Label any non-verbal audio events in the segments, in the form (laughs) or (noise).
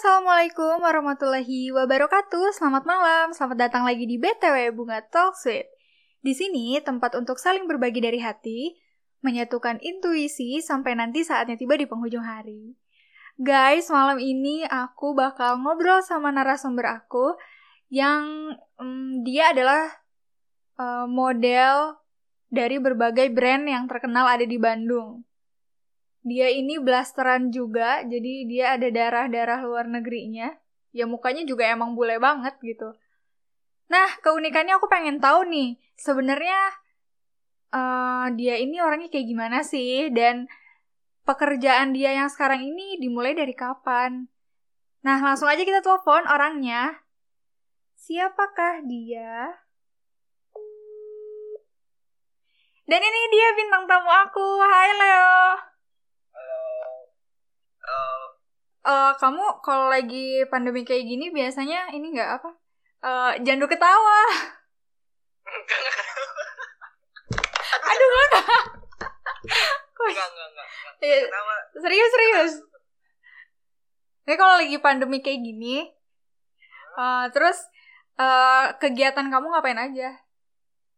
Assalamualaikum warahmatullahi wabarakatuh. Selamat malam, selamat datang lagi di BTW Bunga Talk Sweet. Di sini tempat untuk saling berbagi dari hati, menyatukan intuisi sampai nanti saatnya tiba di penghujung hari. Guys, malam ini aku bakal ngobrol sama narasumber aku yang um, dia adalah uh, model dari berbagai brand yang terkenal ada di Bandung dia ini blasteran juga, jadi dia ada darah-darah luar negerinya. Ya mukanya juga emang bule banget gitu. Nah, keunikannya aku pengen tahu nih, sebenarnya uh, dia ini orangnya kayak gimana sih dan pekerjaan dia yang sekarang ini dimulai dari kapan? Nah, langsung aja kita telepon orangnya. Siapakah dia? Dan ini dia bintang tamu aku. Hai Leo. Uh, kamu kalau lagi pandemi kayak gini biasanya ini nggak apa? Uh, jangan ketawa. Aduh enggak. Enggak, enggak, enggak. Iya. Serius, serius. Ini kalau lagi pandemi kayak gini, uh, terus uh, kegiatan kamu ngapain aja?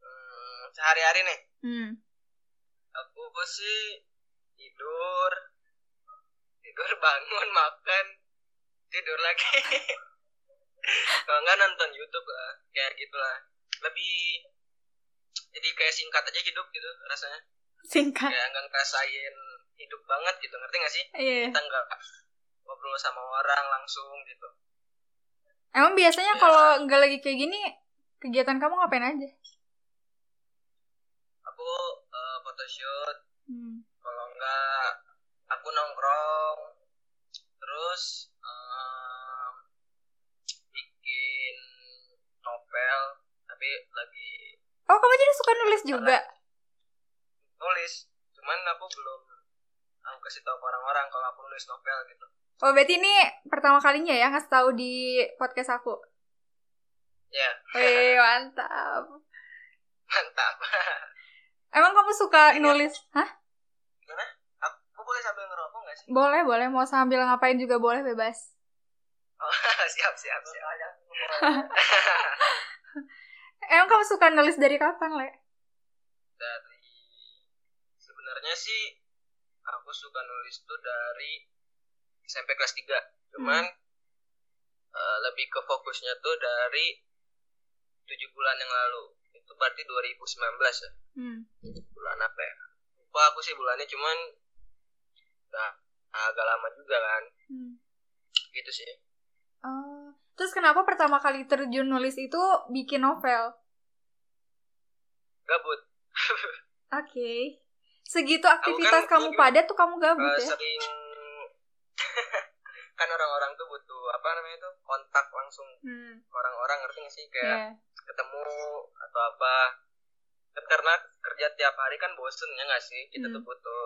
Hmm, sehari-hari nih. Hmm. Aku sih tidur, tidur bangun makan tidur lagi. (laughs) Kalau nggak nonton YouTube lah. Kayak gitulah. Lebih jadi kayak singkat aja hidup gitu rasanya. Singkat. Kayak nggak ngerasain hidup banget gitu ngerti gak sih? Iya. kita nggak ngobrol sama orang langsung gitu. Emang biasanya ya. kalau nggak lagi kayak gini kegiatan kamu ngapain aja? Aku uh, photoshoot. Hmm. kalau nggak aku nongkrong terus um, bikin novel tapi lagi oh kamu jadi suka nulis juga? Nulis cuman aku belum aku kasih tahu ke orang-orang kalau aku nulis novel gitu. Oh berarti ini pertama kalinya ya ngasih tahu di podcast aku? Ya Wih, mantap. (laughs) Mantap. Emang kamu suka nulis? Hah boleh sambil ngerokok gak sih? Boleh, boleh. Mau sambil ngapain juga boleh, bebas. Oh, (laughs) siap, siap, siap. (laughs) Emang kamu suka nulis dari kapan, Le? Dari... Sebenarnya sih, aku suka nulis tuh dari SMP kelas 3. Cuman, hmm. uh, lebih ke fokusnya tuh dari 7 bulan yang lalu. Itu berarti 2019 ya. Hmm. Bulan apa ya? Lupa aku sih bulannya, cuman nah agak lama juga kan hmm. gitu sih oh terus kenapa pertama kali terjun nulis itu bikin novel gabut (laughs) oke okay. segitu aktivitas kan, kamu padat tuh kamu gabut uh, ya sering (laughs) kan orang-orang tuh butuh apa namanya tuh kontak langsung hmm. orang-orang ngerti gak sih kayak yeah. ketemu atau apa kan karena kerja tiap hari kan bosen ya gak sih kita hmm. tuh butuh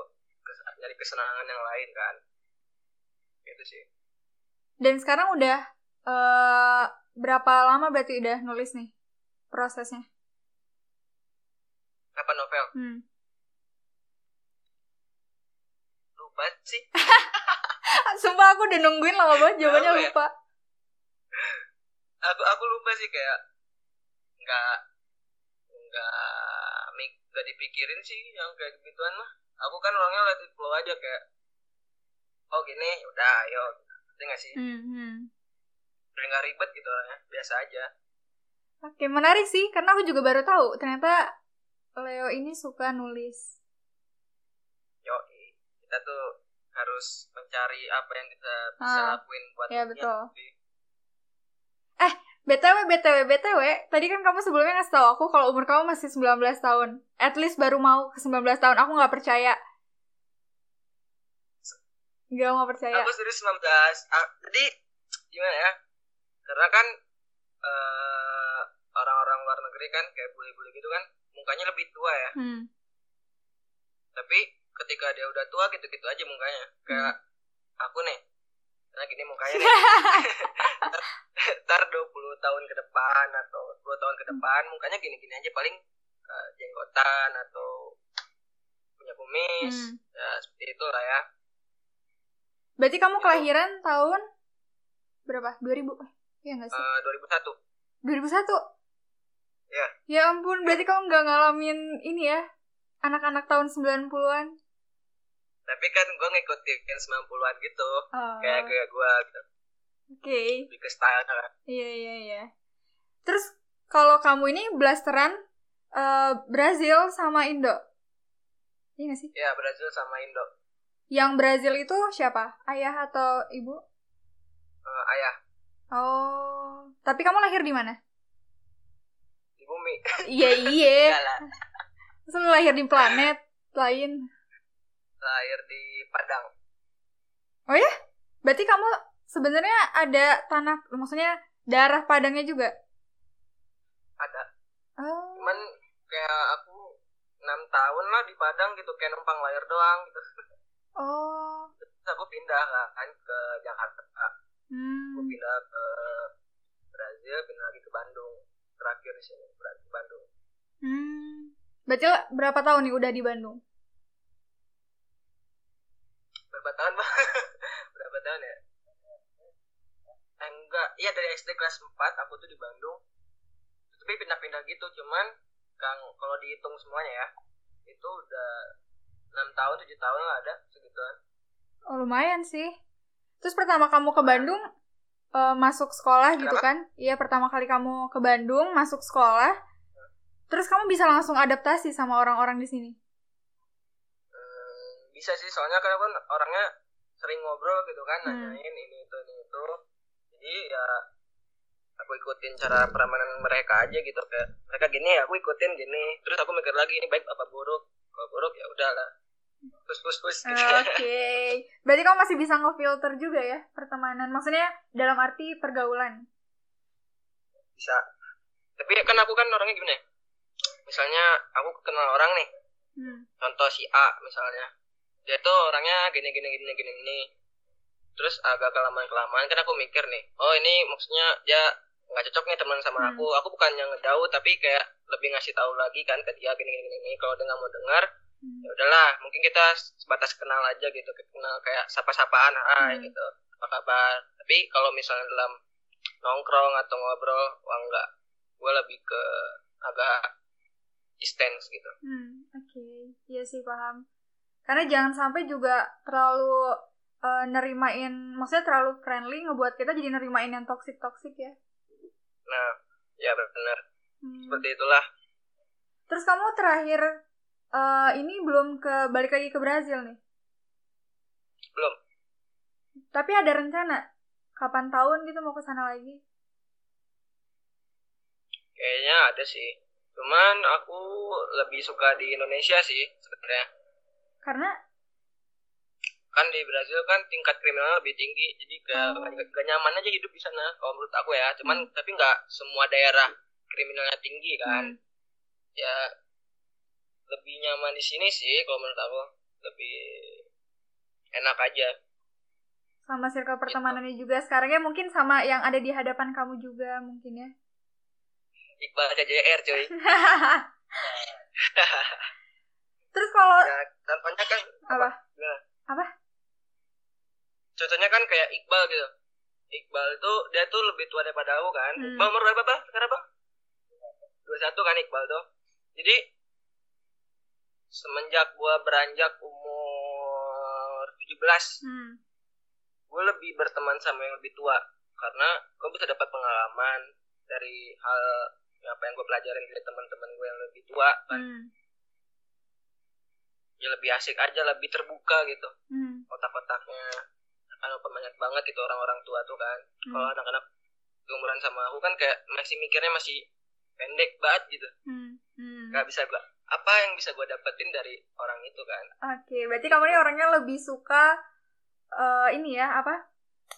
nyari kesenangan yang lain kan? Gitu sih. Dan sekarang udah uh, berapa lama berarti udah nulis nih prosesnya? Apa novel? Hmm. lupa sih. (laughs) Sumpah aku udah nungguin lama banget jawabannya ya? lupa. Aku aku lupa sih kayak nggak nggak nggak dipikirin sih yang kayak gituan mah aku kan orangnya let it flow aja kayak oh gini udah ayo. Ngerti gak sih? Mm -hmm. nggak ribet gitu orangnya biasa aja. Oke menarik sih karena aku juga baru tahu ternyata Leo ini suka nulis. Yo kita tuh harus mencari apa yang kita bisa ah, lakuin buat ya betul. eh BTW, BTW, BTW, tadi kan kamu sebelumnya ngasih tau aku kalau umur kamu masih 19 tahun. At least baru mau ke 19 tahun. Aku gak percaya. Gak mau percaya. Aku serius 19. Ah, jadi, gimana ya? Karena kan uh, orang-orang luar negeri kan, kayak bule-bule gitu kan, mukanya lebih tua ya. Hmm. Tapi ketika dia udah tua gitu-gitu aja mukanya. Kayak hmm. aku nih, nah gini mukanya nih. (laughs) ntar 20 tahun ke depan atau 10 tahun ke depan mukanya gini-gini aja. Paling uh, jenggotan atau punya kumis. Hmm. ya seperti itu lah ya. Berarti kamu gitu. kelahiran tahun berapa? 2000 eh, ya nggak sih? Uh, 2001 2001 Ya. ya ampun berarti kamu nggak ngalamin ini ya anak-anak tahun 90-an tapi kan gue ngikutin 90-an gitu. Oh. kayak kayak gue gitu. Oke. Lebih ke style kan iya iya iya. Terus kalau kamu ini blasteran uh, Brazil sama Indo. Iya gak sih? Iya Brazil sama Indo. Yang Brazil itu siapa? Ayah atau ibu? Uh, ayah. Oh. Tapi kamu lahir di mana? Di bumi. Iya iya. (laughs) Terus lahir di planet lain lahir di Padang. Oh ya? Berarti kamu sebenarnya ada tanah maksudnya darah Padangnya juga? Ada. Oh. Cuman kayak aku enam tahun lah di Padang gitu kayak numpang lahir doang gitu. Oh. Terus aku pindah kan ke Jakarta. Aku hmm. pindah ke Brazil pindah lagi ke Bandung. Terakhir di sini di Bandung. Hmm. berarti berapa tahun nih udah di Bandung berapa tahun bang (laughs) berapa tahun ya? Eh, enggak. Iya dari SD kelas 4 aku tuh di Bandung. Tapi pindah-pindah gitu cuman kang kalau dihitung semuanya ya itu udah enam tahun tujuh tahun lah ada segituan. Oh lumayan sih. Terus pertama kamu ke Bandung eh, masuk sekolah gitu Kenapa? kan? Iya pertama kali kamu ke Bandung masuk sekolah. Terus kamu bisa langsung adaptasi sama orang-orang di sini? Hmm, bisa sih soalnya kan aku kan orangnya sering ngobrol gitu kan Hmm. nanyain ini itu ini itu jadi ya aku ikutin cara permainan mereka aja gitu kayak mereka gini aku ikutin gini terus aku mikir lagi ini baik apa buruk kalau buruk ya udahlah terus terus terus gitu. Oke, berarti kamu masih bisa ngefilter juga ya pertemanan. Maksudnya dalam arti pergaulan. bisa tapi kan aku kan orangnya gimana ya misalnya aku kenal orang nih Hmm. contoh si A misalnya dia tuh orangnya gini gini gini gini gini terus agak kelamaan kelamaan kan aku mikir nih oh ini maksudnya dia nggak cocok nih teman sama Hmm. aku aku bukan yang ngejauh tapi kayak lebih ngasih tahu lagi kan ke dia gini gini gini kalau dia nggak mau dengar Hmm. ya udahlah mungkin kita sebatas kenal aja gitu kenal kayak sapa-sapaan hai Hmm. gitu apa kabar tapi kalau misalnya dalam nongkrong atau ngobrol wah enggak gue lebih ke agak distance gitu Hmm, oke. Iya sih paham. Karena jangan sampai juga terlalu eh, nerimain, maksudnya terlalu friendly ngebuat kita jadi nerimain yang toxic-toxic ya. nah ya benar Hmm. seperti itulah Terus kamu terakhir eh, ini belum ke balik lagi ke Brazil nih. belum Tapi ada rencana kapan tahun gitu mau ke sana lagi? kayaknya ada sih cuman aku lebih suka di Indonesia sih sebenarnya Karena kan di Brazil kan tingkat kriminal lebih tinggi jadi gak, Oh. gak, gak nyaman aja hidup di sana kalau menurut aku ya. Cuman Hmm. tapi nggak semua daerah kriminalnya tinggi kan. Hmm, ya lebih nyaman di sini sih kalau menurut aku. Lebih enak aja. sama circle pertemanannya juga sekarang ya. Mungkin sama yang ada di hadapan kamu juga mungkin ya. Iqbal CJR cuy (laughs) Terus kalau ya contohnya kan apa? Gimana? Apa? contohnya kan kayak Iqbal gitu Iqbal itu dia tuh lebih tua daripada aku kan Hmm. Bang umur berapa bang sekarang bang 21 kan Iqbal tuh jadi semenjak gua beranjak umur 17 Hmm. gue lebih berteman sama yang lebih tua karena gue bisa dapat pengalaman dari hal apa yang gue pelajarin dari teman-teman gue yang lebih tua kan Hmm. Ya lebih asik aja lebih terbuka gitu Hmm. otak-otaknya kan banyak banget itu orang-orang tua tuh kan Hmm. kalau anak-anak umuran sama aku kan kayak masih mikirnya masih pendek banget gitu Hmm. Hmm. nggak bisa gua apa yang bisa gue dapetin dari orang itu kan Oke, berarti kamu ini orangnya lebih suka eh, ini ya apa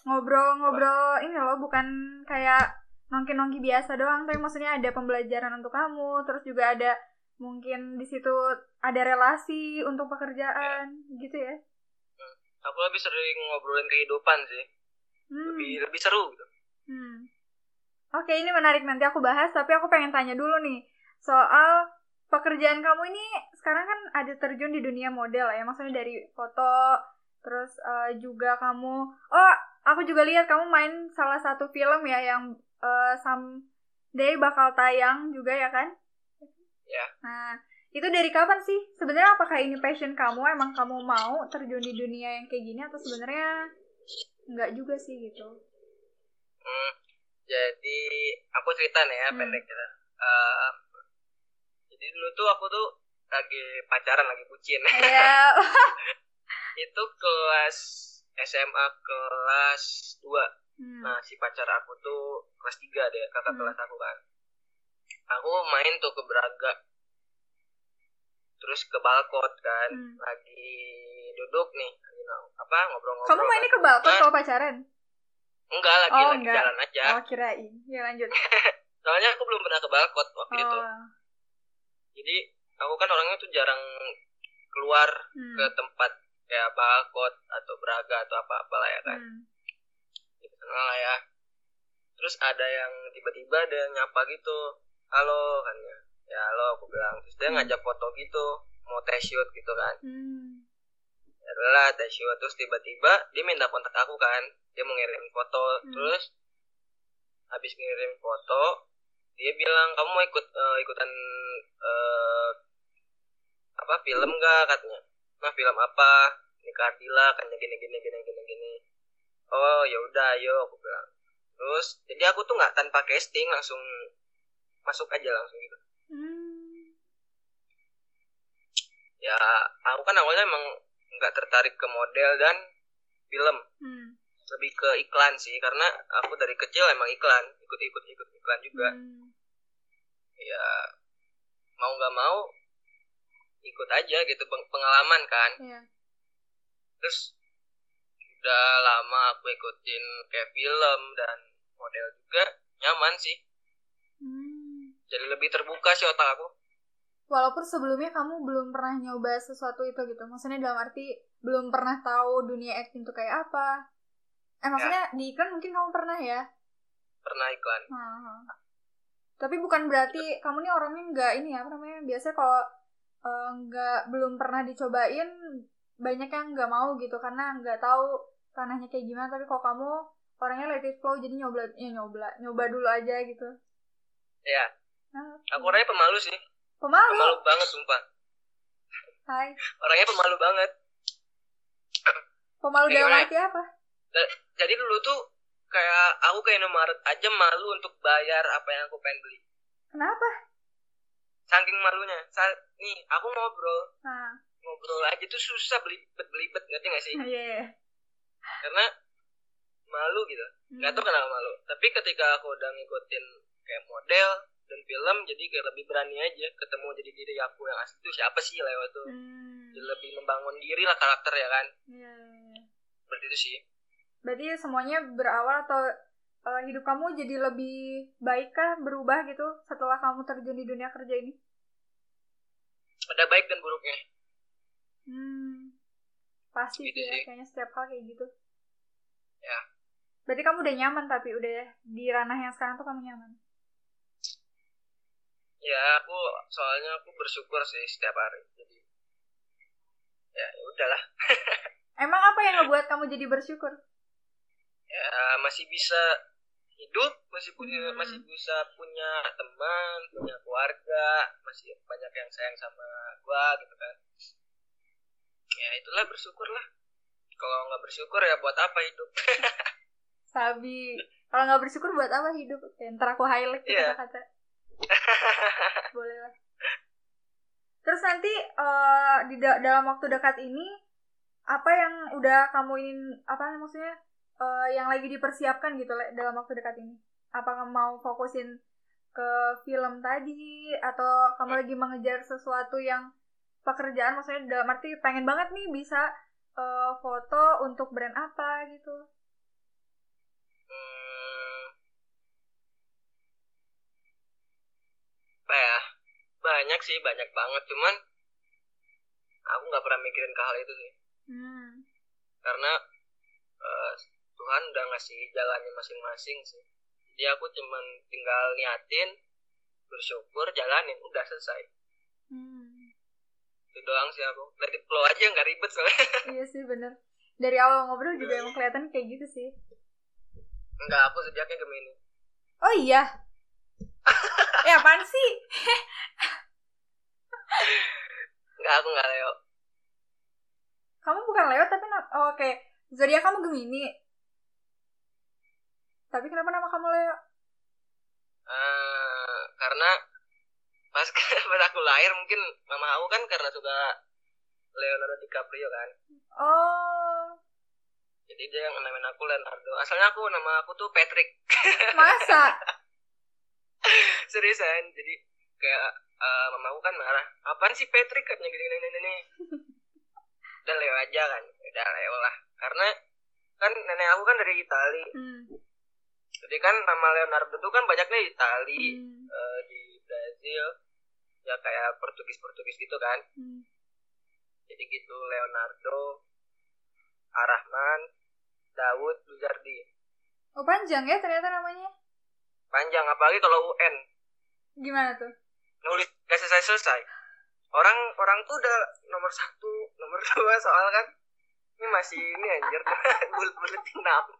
ngobrol-ngobrol ini loh bukan kayak nongki-nongki biasa doang, tapi maksudnya ada pembelajaran untuk kamu, terus juga ada mungkin di situ ada relasi untuk pekerjaan gitu ya. aku lebih sering ngobrolin kehidupan sih Hmm. lebih lebih seru gitu Hmm. Oke, ini menarik nanti aku bahas, tapi aku pengen tanya dulu nih soal pekerjaan kamu ini sekarang kan ada terjun di dunia model ya, maksudnya dari foto, terus eh, juga kamu, oh aku juga lihat kamu main salah satu film ya yang uh, someday bakal tayang juga ya kan? Ya. Nah, itu dari kapan sih? Sebenarnya apakah ini passion kamu? Emang kamu mau terjun di dunia yang kayak gini atau sebenarnya enggak juga sih gitu? Hmm, jadi aku cerita nih ya hmm. pendek gitu. Uh, jadi dulu tuh aku tuh lagi pacaran lagi bucin. Iya. (laughs) itu kelas SMA kelas 2 hmm. Nah si pacar aku tuh kelas 3 deh kakak hmm. kelas aku kan Aku main tuh ke Braga Terus ke balkon kan hmm. Lagi duduk nih apa ngobrol-ngobrol Kamu mainnya ke balkon kalau pacaran? Enggak lagi oh, lagi enggak. jalan aja Oh kirain Ya lanjut (laughs) Soalnya aku belum pernah ke balkon waktu oh. itu Jadi aku kan orangnya tuh jarang keluar hmm. ke tempat kayak bakot atau braga atau apa apa lah ya kan hmm. sana lah ya terus ada yang tiba-tiba ada yang nyapa gitu halo kan ya ya halo aku bilang. Terus dia hmm. ngajak foto gitu mau test shoot gitu kan. Hmm. ya lah test shoot. Terus tiba-tiba dia minta kontak aku kan. Dia mau ngirim foto. Hmm. terus habis ngirim foto dia bilang kamu mau ikut uh, ikutan uh, apa film gak katanya. Nah film apa? Ini Ardila kan gini gini gini gini gini. Oh ya udah ayo aku bilang. Terus jadi aku tuh nggak tanpa casting langsung masuk aja langsung gitu hmm. ya aku kan awalnya emang nggak tertarik ke model dan film hmm. lebih ke iklan sih karena aku dari kecil emang iklan ikut ikut ikut iklan juga hmm. ya mau nggak mau ikut aja gitu pengalaman kan yeah. terus udah lama aku ikutin kayak film dan model juga nyaman sih hmm. Jadi lebih terbuka sih otak aku. Walaupun sebelumnya kamu belum pernah nyoba sesuatu itu gitu. Maksudnya dalam arti belum pernah tahu dunia acting itu kayak apa. Eh maksudnya ya. di iklan mungkin kamu pernah ya? Pernah iklan. Hmm. tapi bukan berarti kamu nih orangnya nggak ini ya apa namanya biasanya kalau Eh, nggak uh, belum pernah dicobain banyak yang nggak mau gitu. Karena nggak tahu tanahnya kayak gimana. Tapi kok kamu orangnya let it flow jadi nyoba ya nyoba nyoba dulu aja gitu. Ya aku orangnya pemalu sih. Pemalu? Pemalu banget sumpah. Hai. Orangnya pemalu banget. Pemalu dalam arti apa? Jadi dulu tuh kayak aku kayak nomor aja malu untuk bayar apa yang aku pengen beli. Kenapa? Saking malunya. Saat nih aku ngobrol. Nah. ngobrol aja tuh susah belibet belibet ngerti gak sih? (laughs) Yeah. karena malu gitu. Hmm. nggak tahu kenapa malu. Tapi ketika aku udah ngikutin kayak model dan film jadi kayak lebih berani aja ketemu jadi diri aku yang asli itu siapa sih lewat tuh hmm. jadi lebih membangun diri lah karakter ya kan yeah. berarti itu sih berarti semuanya berawal atau uh, hidup kamu jadi lebih baik kah berubah gitu setelah kamu terjun di dunia kerja ini? Ada baik dan buruknya. Hmm, pasti gitu sih ya, kayaknya setiap hal kayak gitu. Ya. Berarti kamu udah nyaman tapi udah di ranah yang sekarang tuh kamu nyaman? Ya, aku soalnya aku bersyukur sih setiap hari. Jadi ya, ya udahlah. (laughs) Emang apa yang ngebuat kamu jadi bersyukur? Ya, masih bisa hidup masih punya hmm. masih bisa punya teman punya keluarga masih banyak yang sayang sama gua gitu kan ya itulah bersyukur lah kalau nggak bersyukur ya buat apa hidup (laughs) sabi kalau nggak bersyukur buat apa hidup ya, ntar aku highlight yeah. kata boleh lah terus nanti uh, di da dalam waktu dekat ini apa yang udah kamu ingin apa maksudnya uh, yang lagi dipersiapkan gitu dalam waktu dekat ini? Apakah mau fokusin ke film tadi atau kamu lagi mengejar sesuatu yang pekerjaan maksudnya dalam arti pengen banget nih bisa uh, foto untuk brand apa gitu? Banyak sih, banyak banget. Cuman aku nggak pernah mikirin ke hal itu sih. Hmm. Karena uh, Tuhan udah ngasih jalannya masing-masing sih jadi aku cuman tinggal niatin bersyukur jalanin udah selesai hmm. itu doang sih aku it flow aja nggak ribet soalnya (laughs) iya sih bener dari awal ngobrol juga emang kelihatan kayak gitu sih enggak aku zodiaknya Gemini Oh iya. ya (laughs) apaan sih? (laughs) enggak aku enggak Leo Kamu bukan Leo tapi oh, oke. Zodiak kamu Gemini. Tapi kenapa nama kamu Leo? Eh, karena pas (laughs) pas aku lahir mungkin mama aku kan karena suka Leonardo DiCaprio kan Oh, jadi dia yang namain aku Leonardo asalnya aku nama aku tuh Patrick masa? (laughs) seriusan jadi kayak eh, mama aku kan marah apaan sih Patrick katanya gini gini gini (laughs) udah Leo aja kan udah Leo lah karena kan nenek aku kan dari Itali Hmm. jadi kan nama Leonardo tuh kan banyaknya di Itali Hmm. eh, di Brazil ya kayak Portugis Portugis gitu kan Hmm. jadi gitu Leonardo Arahman Daud Luzardi Oh panjang ya ternyata namanya. panjang apalagi kalau UN Gimana tuh? Nulis gak selesai selesai orang orang tuh udah nomor satu nomor dua soal kan ini masih ini anjir (laughs) bulet buletin nama (laughs)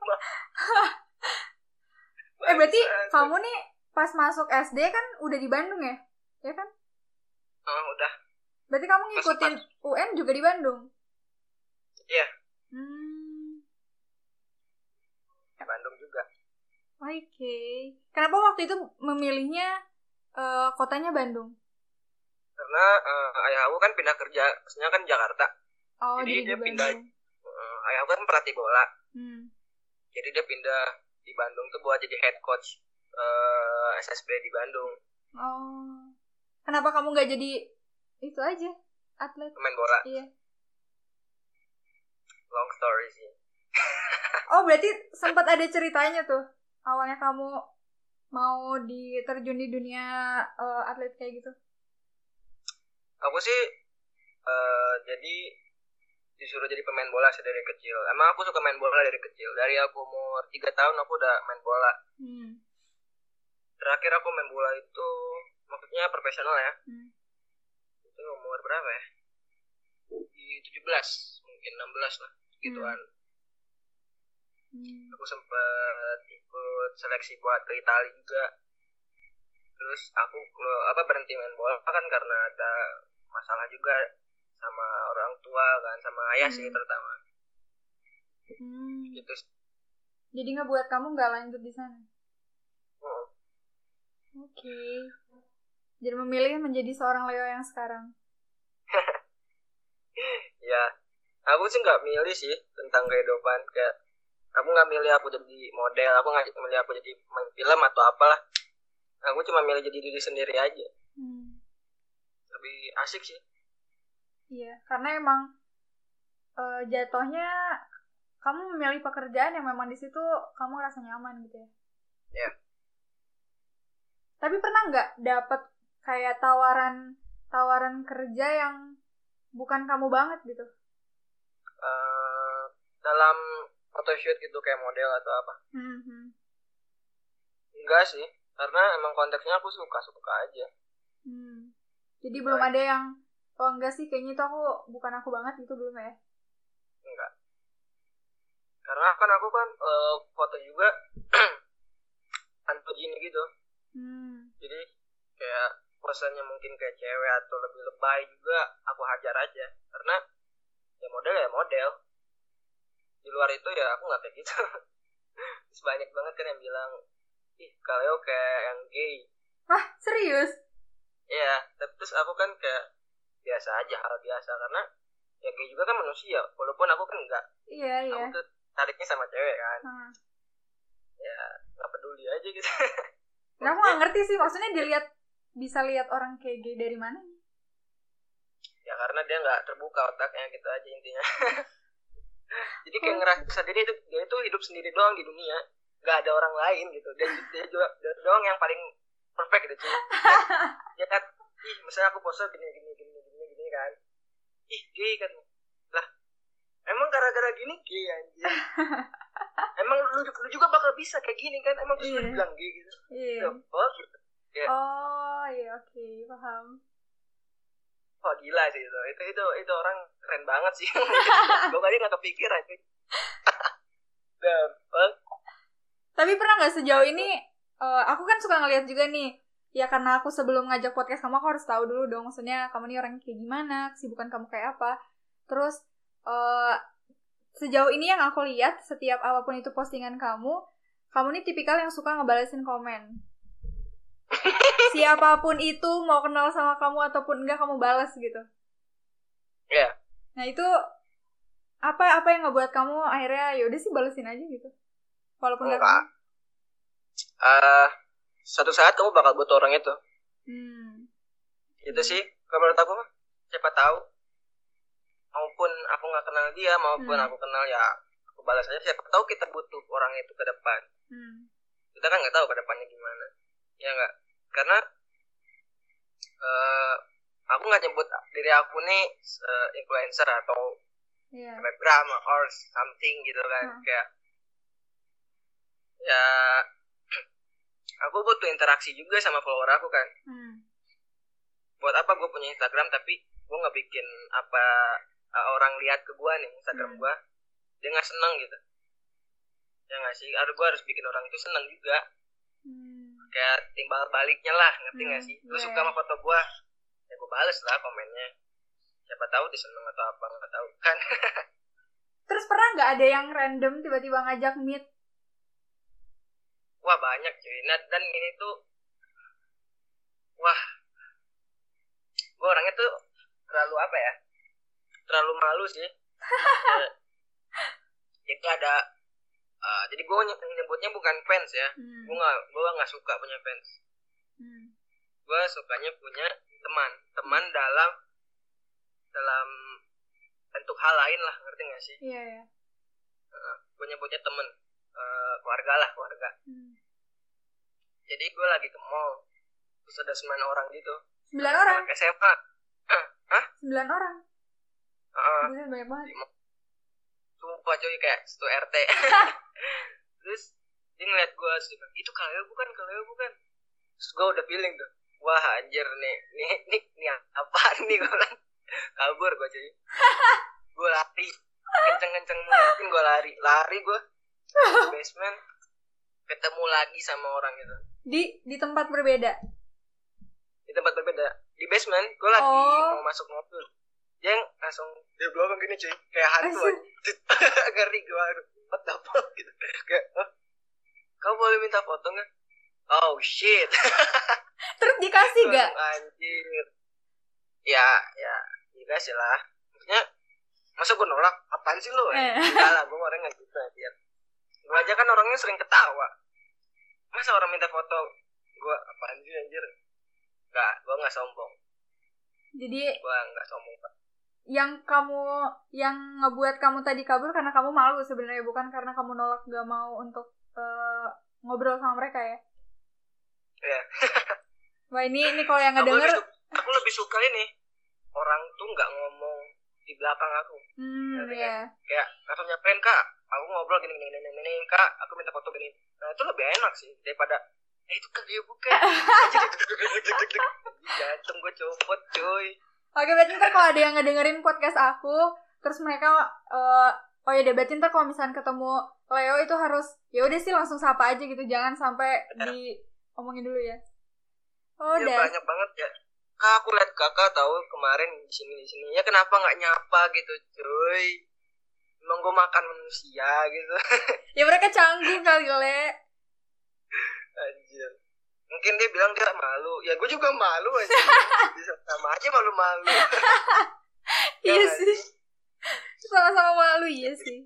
Eh berarti kamu nih pas masuk SD kan udah di Bandung ya? Ya kan? oh, udah Berarti kamu ngikutin UN juga di Bandung? Iya. Hmm. di Bandung juga Oke. Kenapa waktu itu memilihnya eh, kotanya Bandung? karena eh, ayah aku kan pindah kerja maksudnya kan Jakarta Oh, Jadi jadi, dia di pindah-. Eh, ayah aku kan pelatih bola Hmm. jadi dia pindah di Bandung tuh buat jadi head coach eh, SSB di Bandung Oh. Kenapa kamu nggak jadi itu aja atlet? pemain bola Iya. long story sih Oh, berarti sempat ada ceritanya tuh. Awalnya kamu mau diterjun di dunia eh, atlet kayak gitu. aku sih eh jadi disuruh jadi pemain bola sih dari kecil emang aku suka main bola dari kecil dari aku umur tiga tahun aku udah main bola Hmm. terakhir aku main bola itu maksudnya profesional ya Hmm. itu umur berapa ya di 17 mungkin 16 lah gituan Hmm. Aku sempet ikut seleksi buat ke Italia juga terus aku lo- apa berhenti main bola kan karena ada masalah juga sama orang tua kan sama ayah sih Hmm. terutama Hmm. gitu sih. Jadi nggak buat kamu nggak lanjut di sana. Hmm. Oke. Jadi memilih menjadi seorang Leo yang sekarang. (laughs) ya aku sih nggak milih sih tentang kehidupan kayak aku nggak milih aku jadi model aku nggak milih aku jadi main film atau apalah aku cuma milih jadi diri sendiri aja Hmm. lebih asik sih Iya, karena emang eh, jatuhnya kamu memilih pekerjaan yang memang di situ kamu rasa nyaman gitu ya. Iya. Tapi pernah nggak dapat kayak tawaran tawaran kerja yang bukan kamu banget gitu? Eh, dalam photoshoot gitu kayak model atau apa Hmm, hmm. enggak sih karena emang konteksnya aku suka suka aja Hmm. Jadi belum ada yang oh enggak sih kayaknya itu aku bukan aku banget gitu belum ya? enggak karena kan aku kan eh, foto juga (clears throat) antogini gitu Hmm. jadi kayak posenya mungkin kayak cewek atau lebih lebay juga aku hajar aja karena ya model ya model di luar itu ya aku nggak kayak gitu (laughs) Terus banyak banget kan yang bilang ih kalau kayak yang gay Hah, serius? ya tapi terus aku kan kayak biasa aja hal biasa karena ya gay juga kan manusia walaupun aku kan enggak Iya, iya. aku tuh tariknya sama cewek kan Hmm. ya nggak peduli aja gitu Nah, aku nggak ngerti sih maksudnya dilihat bisa lihat orang kayak gay dari mana? ya karena dia nggak terbuka otaknya gitu aja intinya (laughs) jadi kayak ngerasa diri itu dia itu hidup sendiri doang di dunia. Nggak ada orang lain gitu. Dia dia juga dia doang yang paling perfect gitu. Cuy ya (laughs) kan ih misalnya aku pose gini gini gini gini gini kan. Ih gay kan. Lah emang gara-gara gini? Gay anjir (laughs) emang lu, lu juga bakal bisa kayak gini kan? Emang terus lu Iya. bilang gay gitu. Oh, gitu. Ya. Oh, iya oke, paham. Wah gila sih itu. Itu itu itu orang keren banget sih. (laughs) gue tadi nggak. (laughs) The fuck? Tapi nggak sejauh ini eh, aku kan suka ngeliat juga nih ya karena aku sebelum ngajak podcast kamu aku harus tahu dulu dong maksudnya kamu nih orang kayak gimana kesibukan kamu kayak apa terus eh, sejauh ini yang aku lihat setiap apa pun itu postingan kamu kamu nih tipikal yang suka ngebalesin komen siapa pun itu mau kenal sama kamu ataupun enggak kamu balas gitu Iya. nah itu apa apa yang ngebuat kamu akhirnya ya udah sih balesin aja gitu walaupun nggak Enggak. Eh, satu saat kamu bakal butuh orang itu. Hmm. Itu sih, kalau menurut aku mah, siapa tahu. Maupun aku nggak kenal dia, maupun Hmm. aku kenal ya, aku balas aja. Siapa tahu kita butuh orang itu ke depan. Hmm. Kita kan nggak tahu ke depannya gimana. Ya nggak? Karena eh aku nggak nyebut diri aku nih eh, influencer atau Iya. selebgram or something gitu kan. Hmm. Kayak ya (clears throat) aku butuh interaksi juga sama follower aku kan. Hmm. buat apa gue punya Instagram tapi gue nggak bikin apa uh, orang lihat ke gue nih Instagram Hmm. gue dia nggak seneng gitu ya nggak sih harus gue harus bikin orang itu seneng juga. Kayak timbal baliknya lah ngerti Hmm, sih? Lu iya, suka iya. sama foto gue ya gue bales lah komennya. Siapa tahu dia seneng atau apa nggak tahu kan. (laughs) Terus pernah nggak ada yang random tiba-tiba ngajak meet? wah banyak cuy. Nah, dan ini tuh wah gue orangnya tuh terlalu apa ya? Terlalu malu sih. (laughs) Jadi ada eh, jadi gue nyebutnya bukan fans ya Hmm. gue nggak gue nggak suka punya fans Hmm. gue sukanya punya teman teman dalam dalam bentuk hal lain lah ngerti gak sih Iya ya. gue nyebutnya temen eh, keluarga lah keluarga Hmm. jadi gue lagi ke mall terus ada sembilan orang gitu Sembilan orang. SMA (clears throat) Sembilan orang. Buset banyak banget. Sumpah cuy kayak satu RT (laughs) terus dia ngeliat gue terus dia bilang, itu kaleo bukan? Kaleo bukan? Terus gue udah feeling tuh. Wah anjir nih nih (laughs) nih, nih apaan nih gue bilang. Kabur gue cuy (laughs) gue lari. Kenceng kenceng mungkin gue lari. Lari gue basement. Ketemu lagi sama orang itu. Di di tempat berbeda. di tempat berbeda. Di basement gue lagi Oh. mau masuk mobil yang langsung dia belakang gini cuy. Kayak hantu aja. (laughs) Ngeri gue what the fuck gitu. Kayak "Hah? kamu boleh minta foto nggak? Oh shit. (laughs) Terus dikasih gak? anjir. Ya ya dikasih lah. Maksudnya masa gue nolak? Apaan sih lo Eh. eh. enggak lah gue orangnya nggak gitu ya gue aja kan orangnya sering ketawa. Masa orang minta foto gue apaan sih anjir? Enggak, gue nggak sombong. Jadi gue nggak sombong Pak. Yang kamu yang ngebuat kamu tadi kabur karena kamu malu sebenarnya bukan karena kamu nolak gak mau untuk eh, ngobrol sama mereka ya. Iya. (laughs) Wah ini ini kalau yang aku lebih, su- aku lebih suka ini orang tuh nggak ngomong di belakang aku hmm Ngerti ya. kayak langsung nyamperin kak aku ngobrol gini gini gini gini, kak aku minta foto gini nah itu lebih enak sih daripada eh itu kan dia bukan (laughs) (laughs) jantung gue copot cuy Oke berarti ntar kalau ada yang ngedengerin podcast aku terus mereka eh, oh ya berarti ntar kalau misalnya ketemu Leo itu harus ya udah sih langsung sapa aja gitu jangan sampai Bener. diomongin dulu ya. Oh ya banyak banget ya kak aku lihat kakak tahu kemarin di sini di sini ya kenapa nggak nyapa gitu cuy emang gue makan manusia gitu (laughs) Ya mereka canggung kali Le. anjir mungkin dia bilang dia malu ya gue juga malu aja (laughs) bisa sama aja malu-malu Ya (laughs) iya sih. Sama-sama malu iya sih.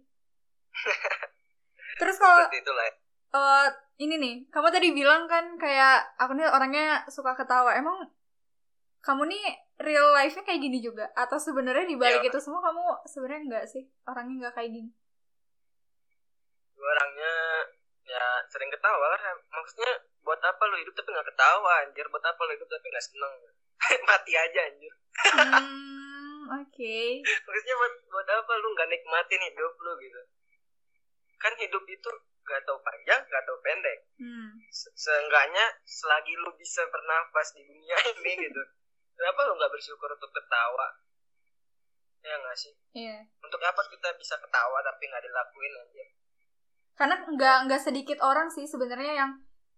(laughs) Terus kalau ya. eh, ini nih, kamu tadi bilang kan kayak aku nih orangnya suka ketawa. Emang kamu nih real life-nya kayak gini juga? Atau sebenarnya di balik Iya. itu semua kamu sebenarnya enggak sih? Orangnya enggak kayak gini. gue orangnya ya sering ketawa lah maksudnya buat apa lu hidup tapi nggak ketawa anjir? Buat apa lu hidup tapi nggak seneng? (laughs) Mati aja anjir. Hmm, oke. maksudnya buat buat apa lu nggak nikmatin hidup lu gitu? Kan hidup itu gak tau panjang gak tau pendek. Hmm. Se- seenggaknya selagi lu bisa bernafas di dunia (laughs) ini gitu kenapa lu nggak bersyukur untuk ketawa? Ya nggak sih? Iya. untuk apa kita bisa ketawa tapi nggak dilakuin aja karena nggak nggak sedikit orang sih sebenarnya yang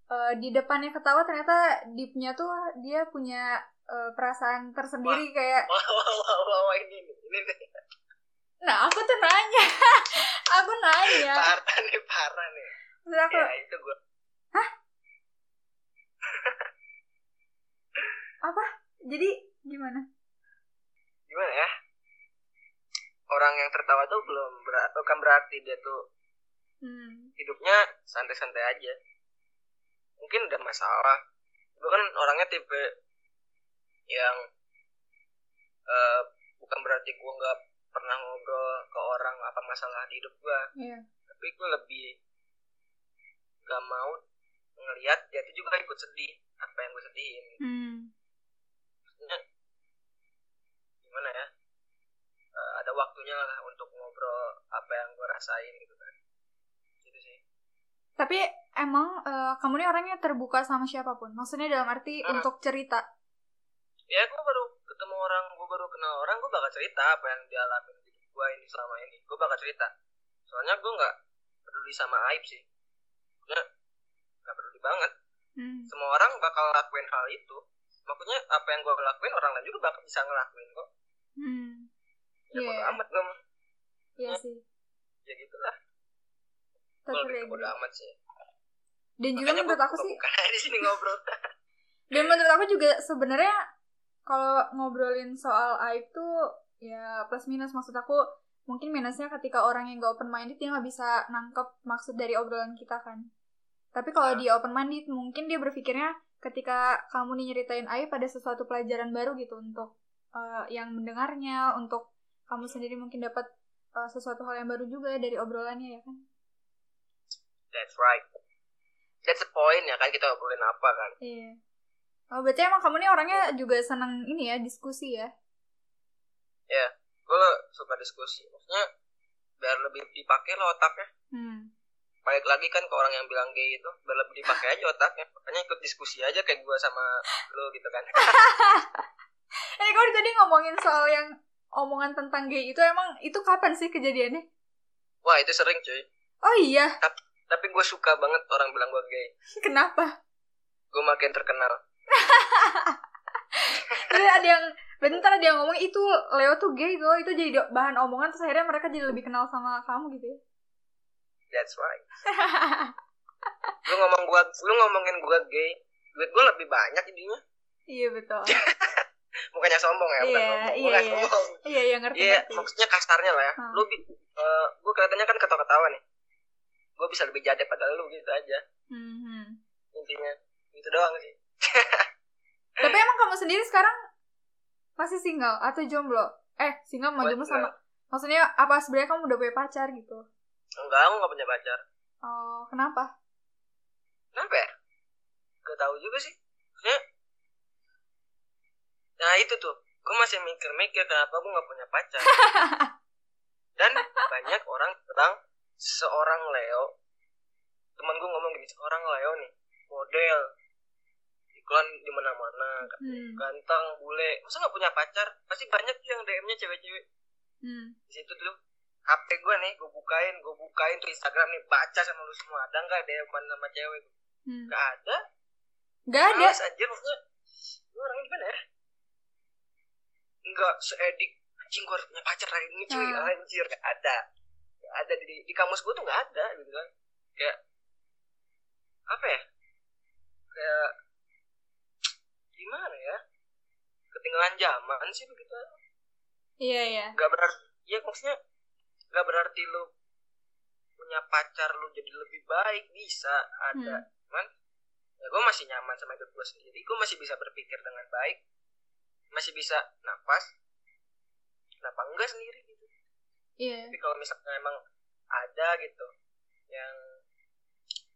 uh, di depannya ketawa ternyata deepnya tuh dia punya uh, perasaan tersendiri Wah. kayak (laughs) wah wah wah wah, wah ini ini nih nah aku tuh nanya. (laughs) Aku nanya. Parah nih parah nih. Terus aku ya itu gue (laughs) jadi gimana? Gimana ya? Orang yang tertawa tuh belum ber- bukan berarti dia tuh hmm. hidupnya santai-santai aja mungkin ada masalah gue kan orangnya tipe yang eh, bukan berarti gue nggak pernah ngobrol ke orang apa masalah di hidup gue Iya. tapi gue lebih gak mau ngelihat dia tuh juga ikut sedih apa yang gue sedihin. Hmm. Maksudnya, gimana ya Eh, ada waktunya lah untuk ngobrol apa yang gue rasain gitu kan Tapi emang eh, kamu nih orangnya terbuka sama siapa pun. Maksudnya dalam arti Hmm. untuk cerita. ya gue baru ketemu orang gue baru kenal orang gue bakal cerita apa yang dialamin di gue ini selama ini gue bakal cerita soalnya gue nggak peduli sama aib sih gue nggak peduli banget Hmm. semua orang bakal lakuin hal itu maksudnya apa yang gue lakuin orang lain juga bakal bisa ngelakuin kok Hmm. ya bodo amat gue mah. Iya Hmm. sih. ya gitulah gue lebih bodo agree. amat sih Dan juga Makanya menurut gua aku sih, (laughs) di sini ngobrol (laughs) dan menurut aku juga sebenarnya kalau ngobrolin soal aib tuh ya plus minus maksud aku mungkin minusnya ketika orang yang gak open minded dia nggak bisa nangkep maksud dari obrolan kita kan. Tapi kalau Nah. dia open minded mungkin dia berpikirnya ketika kamu nih nyeritain aib ada sesuatu pelajaran baru gitu untuk eh, yang mendengarnya, untuk kamu sendiri mungkin dapat eh, sesuatu hal yang baru juga dari obrolannya ya kan. That's right. That's the point ya kan? Kita ngobrolin apa kan? Iya. Oh, berarti emang kamu nih orangnya juga senang ini ya, diskusi ya? gue suka diskusi. Maksudnya biar lebih dipakai lo otaknya. Hmm. balik lagi kan ke orang yang bilang gay itu biar lebih dipakai aja otaknya. Makanya ikut diskusi aja kayak gue sama lo gitu kan. (laughs) Eh, kalau tadi ngomongin soal yang omongan tentang gay itu emang itu kapan sih kejadiannya? wah itu sering cuy. Oh iya, tapi gue suka banget orang bilang gue gay kenapa? gue makin terkenal Terus ada yang bentar ada yang ngomong itu Leo tuh gay loh, itu jadi bahan omongan terus akhirnya mereka jadi lebih kenal sama kamu gitu ya. that's right lu ngomong gua lu ngomongin gua gay duit gua lebih banyak jadinya iya betul. (laughs) bukannya sombong ya bukan Iya, sombong iya, iya. sombong iya, iya ngerti iya ngerti. maksudnya kasarnya lah ya Hmm. lu eh, gua kelihatannya kan ketawa-ketawa nih gua bisa lebih jade pada lu gitu aja Hmm, hmm. intinya itu doang sih (laughs) Tapi emang kamu sendiri sekarang masih single atau jomblo? Eh, single Gua jomblo sama. Maksudnya apa sebenarnya kamu udah punya pacar gitu? enggak aku nggak punya pacar Oh, kenapa? kenapa ya gak tahu juga sih maksudnya nah itu tuh gue masih mikir-mikir kenapa gue nggak punya pacar (laughs) dan banyak orang bilang seorang Leo. Teman gue ngomong gini seorang Leo nih model. Iklan di mana-mana Hmm. ganteng bule. Masa nggak punya pacar? Pasti banyak yang DM-nya cewek-cewek. Hmm. di situ tuh HP gue nih gue bukain gue bukain tuh Instagram nih baca sama lu semua. Ada nggak DM sama cewek Hmm. nggak ada. Gak ada. Males anjir maksudnya. Lu orangnya gimana ya? Enggak seedik Anjing gue harus punya pacar hari ini cuy. Hmm. Anjir gak ada. Gak ada di, di kamus gue tuh gak ada gitu kan. Kayak Apa ya? Kayak Gimana ya? Ketinggalan zaman sih begitu Iya, iya. Gak berarti Ya maksudnya Gak berarti lu Punya pacar lu jadi lebih baik Bisa ada. Hmm. cuman ya gue masih nyaman sama hidup gue sendiri. Gue masih bisa berpikir dengan baik masih bisa nafas kenapa enggak sendiri Iya. tapi kalau misalnya emang ada gitu yang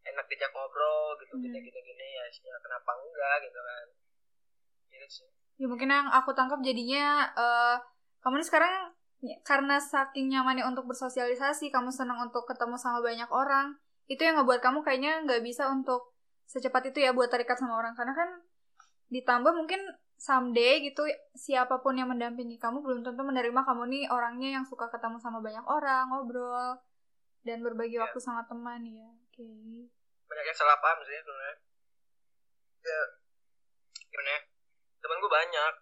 enak diajak ngobrol gitu Hmm. gini gini gini ya, ya kenapa enggak gitu kan gitu sih Ya mungkin yang aku tangkap jadinya eh kamu ini sekarang ya, karena saking nyamannya untuk bersosialisasi, kamu senang untuk ketemu sama banyak orang, itu yang ngebuat kamu kayaknya nggak bisa untuk secepat itu ya buat terikat sama orang karena kan ditambah mungkin someday gitu siapa pun yang mendampingi kamu belum tentu menerima kamu nih orangnya yang suka ketemu sama banyak orang ngobrol dan berbagi Ya. waktu sama teman ya oke. Banyak yang salah paham sih sebenarnya. Ya gimana ya? Temen gue banyak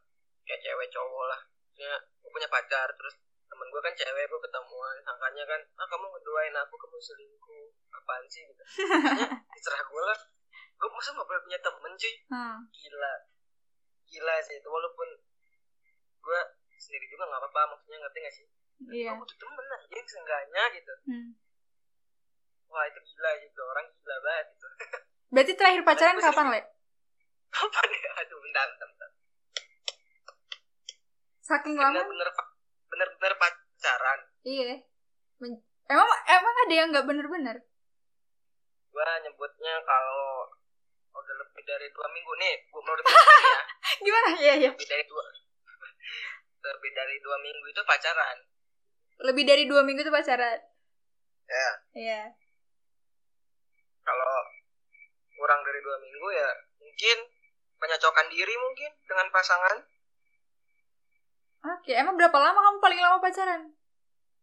kayak cewek cowok lah. Ya gue punya pacar terus temen gue kan cewek gue ketemuan sangkanya kan ah kamu ngedoain aku kamu selingkuh apaan sih? gitu. (laughs) Terserah gue lah. Gue masa gak boleh punya temen cuy hmm. gila gila sih itu walaupun gue sendiri juga nggak apa-apa maksudnya ngerti gak sih? Iya. Aku tuh temen aja seenggaknya gitu. Hmm. wah itu gila gitu orang gila banget gitu. (laughs) Berarti terakhir pacaran sih- kapan le? Apa nih aduh bentar bentar, bentar. saking lama? Bener-bener bener-bener pacaran. Iya. Men- emang emang ada yang nggak bener-bener? Gue nyebutnya kalau udah lebih dari dua minggu nih gue menurut (laughs) gue ya. Gimana? Ya ya lebih dari dua (laughs) lebih dari dua minggu itu pacaran. Lebih dari dua minggu tuh pacaran? Ya. Iya. Kalau kurang dari dua minggu ya mungkin penyocokan diri mungkin dengan pasangan. Oke emang berapa lama kamu paling lama pacaran?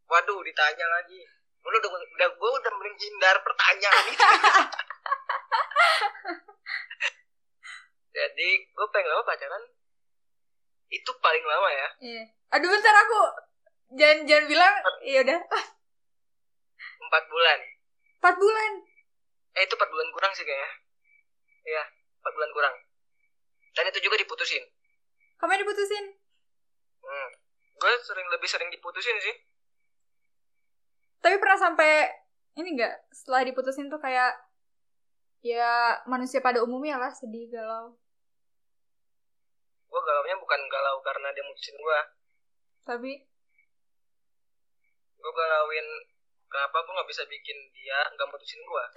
Waduh ditanya lagi. Lu udah udah gue udah menghindar pertanyaan itu (laughs) jadi gue pengen lama pacaran. Itu paling lama ya. Iya. Aduh bentar aku. Jangan jangan bilang. Iya udah. Empat bulan. Empat bulan? Eh itu empat bulan kurang sih kayaknya. Iya empat bulan kurang. Dan itu juga diputusin. Kamu yang diputusin? Hmm. gue sering lebih sering diputusin sih. Tapi pernah sampai ini enggak setelah diputusin tuh kayak ya manusia pada umumnya lah sedih galau. Gue galaunya bukan galau karena dia mutusin gue tapi? Gue galauin kenapa gue nggak bisa bikin dia nggak mutusin gue (laughs)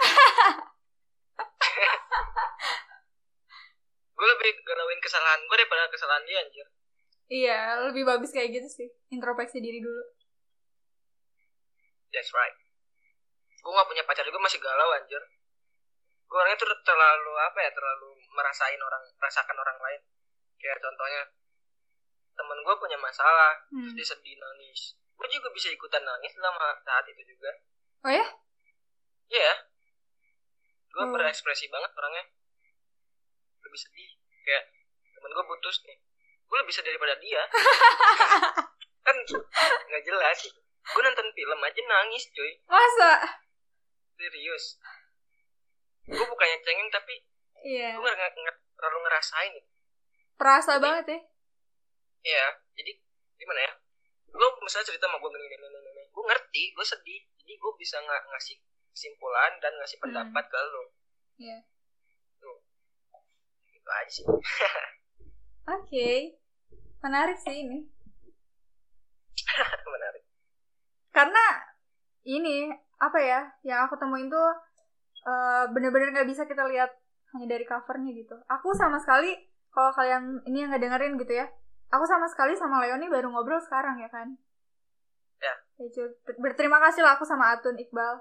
gue lebih galauin kesalahan gue daripada kesalahan dia anjir. Iya lebih bagus kayak gitu sih introspeksi diri dulu. That's right. Gue nggak punya pacar juga masih galau anjir gue orangnya tuh terlalu apa ya terlalu merasain orang merasakan orang lain. Kayak contohnya temen gue punya masalah terus hmm. dia sedih nangis. Gue juga bisa ikutan nangis selama saat itu juga. Oh ya? Iya. Gue Hmm. berekspresi banget orangnya. Lebih sedih. Kayak temen gue putus nih. Gue lebih sedih daripada dia. (laughs) Kan nggak jelas. Gue nonton film aja nangis cuy. Masa? Serius gue bukannya cengeng tapi iya gue nggak nggak terlalu ngerasain gitu. perasa Jadi- banget ya Iya, jadi gimana ya? Lo misalnya cerita sama gue gini gini gini, gini. gue ngerti, gue sedih, jadi gue bisa ng ngasih kesimpulan dan ngasih Hmm. pendapat ke lo. Iya. Tuh, gitu aja sih. (laughs) oke menarik sih ini (laughs) Menarik. karena ini apa ya yang aku temuin tuh eh, bener-bener nggak bisa kita lihat hanya dari covernya gitu aku sama sekali kalau kalian ini yang nggak dengerin gitu ya aku sama sekali sama Leoni baru ngobrol sekarang ya kan Ya. cu- berterima kasih lah aku sama Atun Iqbal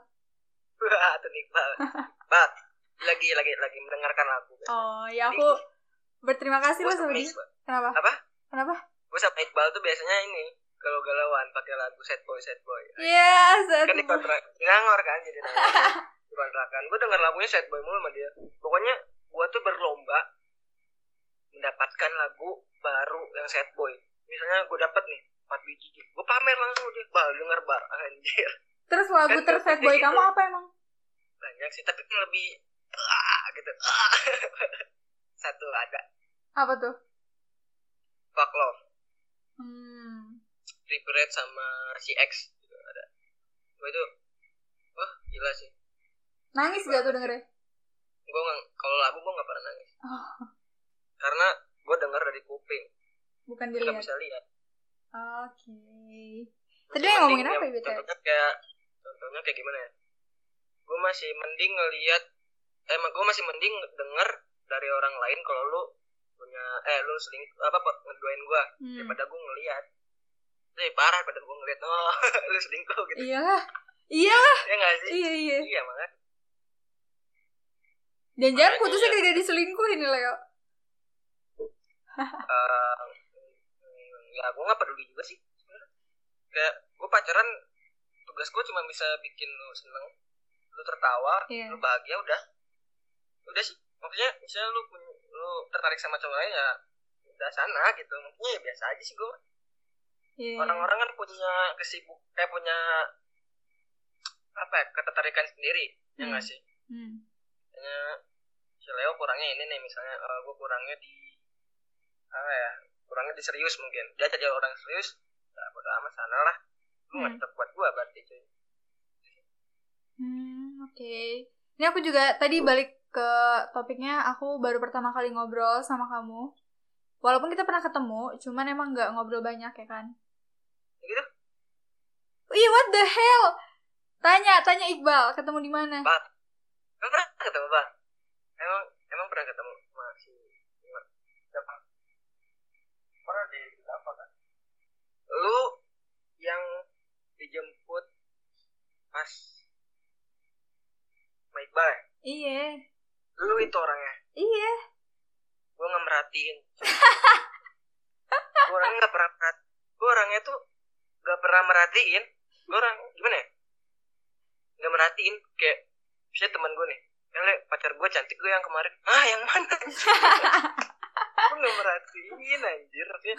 Wah, tuh Iqbal. (laughs) Bal, lagi lagi lagi mendengarkan lagu. oh ya aku berterima kasih lah sama dia kenapa Apa? kenapa Gue sama Iqbal tuh biasanya ini kalau galauan pakai lagu sad boy sad boy. Iya, saat Kan di kontrak ngangor kan jadi (laughs) Di kontrakan. Gue denger lagunya sad boy mulu sama dia. Pokoknya gue tuh berlomba mendapatkan lagu baru yang sad boy. Misalnya gue dapet nih 4 biji, gue pamer langsung dia. Bal denger bar (laughs) anjir. Terus lagu Kan terset boy gitu. kamu apa emang? Banyak sih tapi lebih ah, gitu. Ah. (laughs) Satu ada Apa tuh? Fuck Love, Hmm. Reparate sama si X gitu ada. Gue itu wah gila sih. Nangis gak tuh dengernya? Gue kalau lagu gue nggak pernah nangis. Oh, Karena gue denger dari kuping, bukan dilihat. bisa lihat. Oke. Tadi yang ngomongin apa ya, BTW? Contohnya kayak contohnya kayak gimana ya? Gue masih mending ngelihat eh gue masih mending denger dari orang lain kalau lu punya eh lu seling apa ngeduain gue Hmm. daripada gue ngelihat. Eh parah daripada gue ngelihat oh (laughs) lu selingkuh gitu. Iyalah. Iyalah. Ya nggak sih? Iya, iya. Iya makanya. Dan jangan putusnya ketika diselingkuhin nih, Leo. eh, ya gue nggak peduli juga sih. Kayak gue pacaran tugas gue cuma bisa bikin lu seneng lu tertawa Iya. lu bahagia udah udah sih maksudnya misalnya lu punya, lu tertarik sama cowok lain ya udah sana gitu maksudnya ya biasa aja sih gue Iya. orang-orang kan punya kesibuk kayak punya apa ya ketertarikan sendiri ya Hmm. nggak sih Hmm. Misalnya si Leo kurangnya ini nih misalnya gue kurangnya di apa ya kurangnya di serius mungkin dia jadi orang serius ya bodo amat sana lah lu Hmm. tetap buat gue berarti cuy Hmm, oke. Ini aku juga tadi balik ke topiknya, aku baru pertama kali ngobrol sama kamu. Walaupun kita pernah ketemu, cuman emang nggak ngobrol banyak ya kan? Gitu Ih, what the hell? Tanya, tanya Iqbal, ketemu di mana? Bang, emang pernah ketemu bang? Emang emang pernah ketemu sama si Iwan? Siapa? Pernah di apa kan? Lu yang dijemput pas sama Iqbal ya? Iya, Lu itu orangnya? iya. Gue nggak merhatiin. (laughs) gue orangnya nggak pernah perhati. Gue orangnya tuh nggak pernah merhatiin. Gue orang gimana ya? Nggak merhatiin kayak misalnya teman gue nih. Ya Le, pacar gue cantik gue yang kemarin. Ah, yang mana? gue nggak merhatiin anjir. Maksudnya,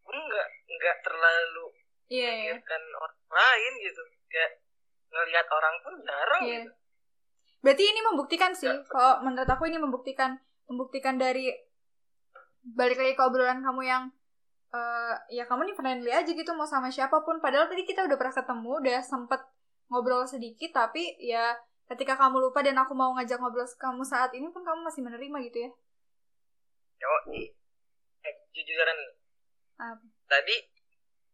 gue nggak nggak terlalu Iya, iya. pikirkan orang lain gitu. Kayak ngelihat orang pun jarang Iya. gitu. Berarti ini membuktikan sih, Ya. kalau menurut aku ini membuktikan membuktikan dari balik lagi ke obrolan kamu yang eh ya kamu nih friendly aja gitu mau sama siapa pun. Padahal tadi kita udah pernah ketemu, udah sempet ngobrol sedikit, tapi ya ketika kamu lupa dan aku mau ngajak ngobrol kamu saat ini pun kamu masih menerima gitu ya. Yo, eh, jujuran. Apa? Tadi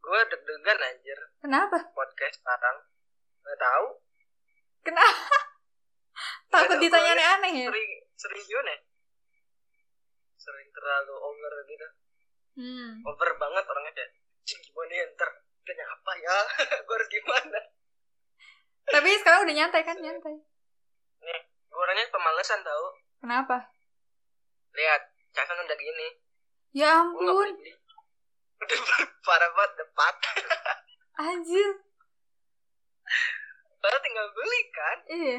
gue deg-degan anjir Kenapa? podcast sekarang. Gak tahu. Kenapa? (laughs) Takut ditanya aneh-aneh ya? Sering sering gimana? ya? Sering terlalu over gitu. Hmm. Over banget orangnya kayak "Cing, gimana ya ntar tanya apa ya? (laughs) gue harus gimana? Tapi sekarang udah nyantai kan? Nyantai. Nih, gue orangnya pemalesan tau. Kenapa? Lihat, Casan udah gini. Ya gak ampun. Udah parah banget depat. anjir. Padahal tinggal beli kan. Iya.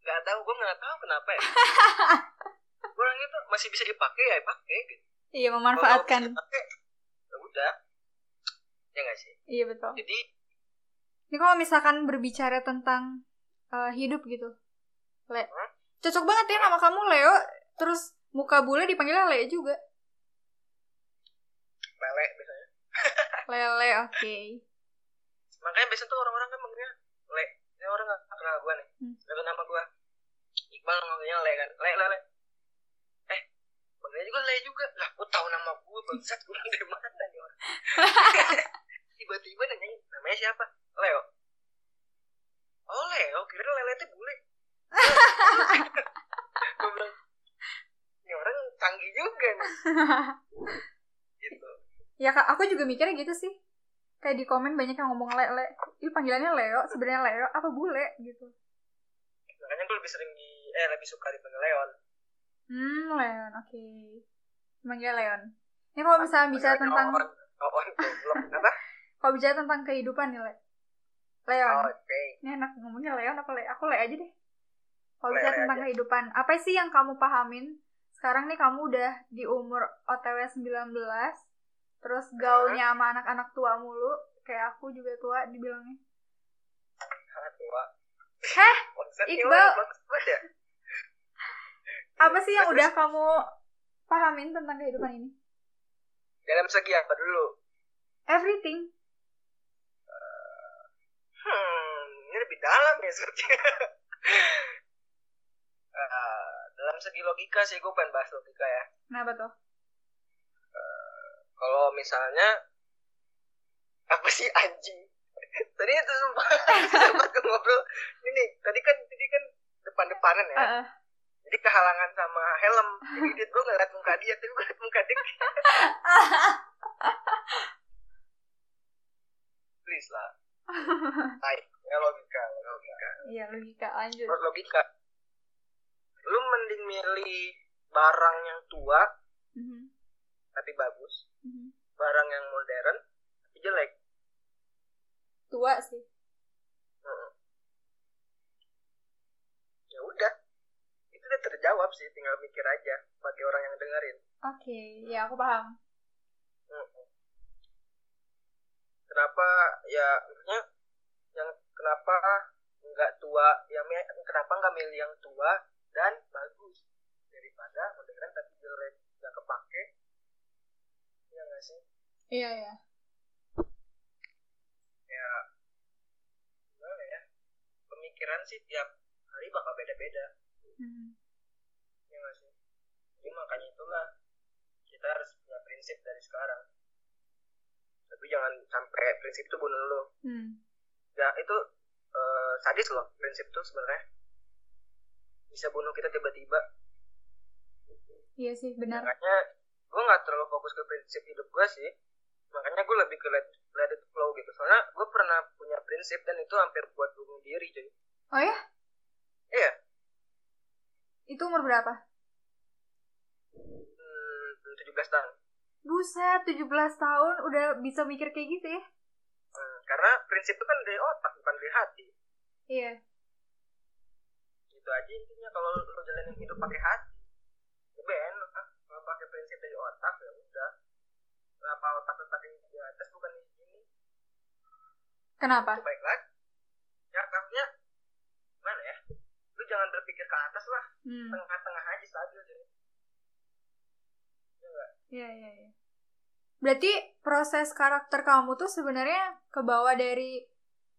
Gak tahu gue nggak tahu kenapa ya. (laughs) Gue orangnya tuh masih bisa dipakai ya pakai gitu. Iya, Kalau memanfaatkan. dipakai, ya udah. Ya gak sih? Iya, betul. Jadi Ini kalau misalkan berbicara tentang eh, hidup gitu, Le. Cocok banget ya nama kamu Leo, terus muka bule dipanggilnya Le juga. lele biasanya. (laughs) Lele, oke. Makanya biasanya tuh orang-orang kan manggilnya le. Ini orang gak kenal gue nih. Hmm. Tau nama gue. Iqbal manggilnya le kan. Le, le, le. Eh, manggilnya juga le juga. Lah, gue tahu nama gue. Bangsat gue (laughs) dari mana nih orang. (laughs) Tiba-tiba nanya namanya siapa? Leo. Oh Leo, kira lele itu bule. (laughs) gue bilang, ini orang canggih juga nih. (laughs) Gitu. ya kak, aku juga mikirnya gitu sih. Kayak di komen banyak yang ngomong Le, Le. Ih, panggilannya Leo, sebenarnya Leo, apa bule gitu. Makanya gue lebih sering di, eh lebih suka dipanggil Leon. Hmm, Leon, oke. Manggil Leon. Ini kalau misalnya bicara tentang, Oon, goblok. Apa? (laughs) kalau bicara tentang kehidupan nih, Le. Leon. Oh. Ini enak ngomongnya Leon apa Le? Aku Le aja deh. Kalau bicara aja. tentang kehidupan, apa sih yang kamu pahamin? Sekarang nih kamu udah di umur OTW 19, terus gaulnya sama anak-anak tua mulu, kayak aku juga tua dibilangnya. Sangat tua. Heh, Iqbal. ya. apa sih yang udah kamu pahamin tentang kehidupan ini? Dalam segi apa dulu? Everything. Hmm, ini lebih dalam ya sepertinya. (laughs) Eh, dalam segi logika sih gue pengen bahas logika ya. Kenapa tuh? Kalau misalnya apa sih anjing? (laughs) Tadi itu (laughs) sempat gue ngobrol. Ini nih, tadi kan tadi kan depan-depanan ya. Heeh. Jadi kehalangan sama helm. Jadi dia gue ngeliat muka dia, tapi gue ngeliat muka dia. Please lah. Ya logika, logika. Iya, logika lanjut. Menurut logika, lu mending milih barang yang tua Mhm, tapi bagus, mhm. barang yang modern tapi jelek. tua sih Mm. ya udah itu udah terjawab sih tinggal mikir aja bagi orang yang dengerin oke ya aku paham Mm. Kenapa ya maksudnya yang kenapa nggak tua yang kenapa nggak milih yang tua dan bagus? Daripada modern tapi jelek nggak kepake. Ya nggak sih? Iya iya. Ya gimana ya? Pemikiran sih tiap hari bakal beda-beda. Hmm. ya nggak sih? Jadi makanya itulah kita harus punya prinsip dari sekarang tapi jangan sampai prinsip itu bunuh lo Hmm. ya itu eh, sadis loh prinsip itu sebenarnya. Bisa bunuh kita tiba-tiba. Iya sih benar. Makanya gue nggak terlalu fokus ke prinsip hidup gue sih. Makanya gue lebih ke let, let it flow gitu. Soalnya gue pernah punya prinsip dan itu hampir buat bunuh diri cuy. Oh ya? Iya. Itu umur berapa? Hmm, 17 tahun buset 17 tahun udah bisa mikir kayak gitu ya? Hmm, karena prinsip itu kan dari otak bukan dari hati. Iya. Gitu aja intinya kalau lu jalanin hidup pakai hati ya ben ah, kalau pakai prinsip dari otak ya udah. Kenapa otak letaknya di atas bukan di sini. Kenapa? Itu baik lagi. Ya maksudnya gimana ya? Lu jangan berpikir ke atas lah. Hmm. tengah-tengah aja stabil jadi enggak Iya, iya, iya. Berarti proses karakter kamu tuh sebenarnya kebawa dari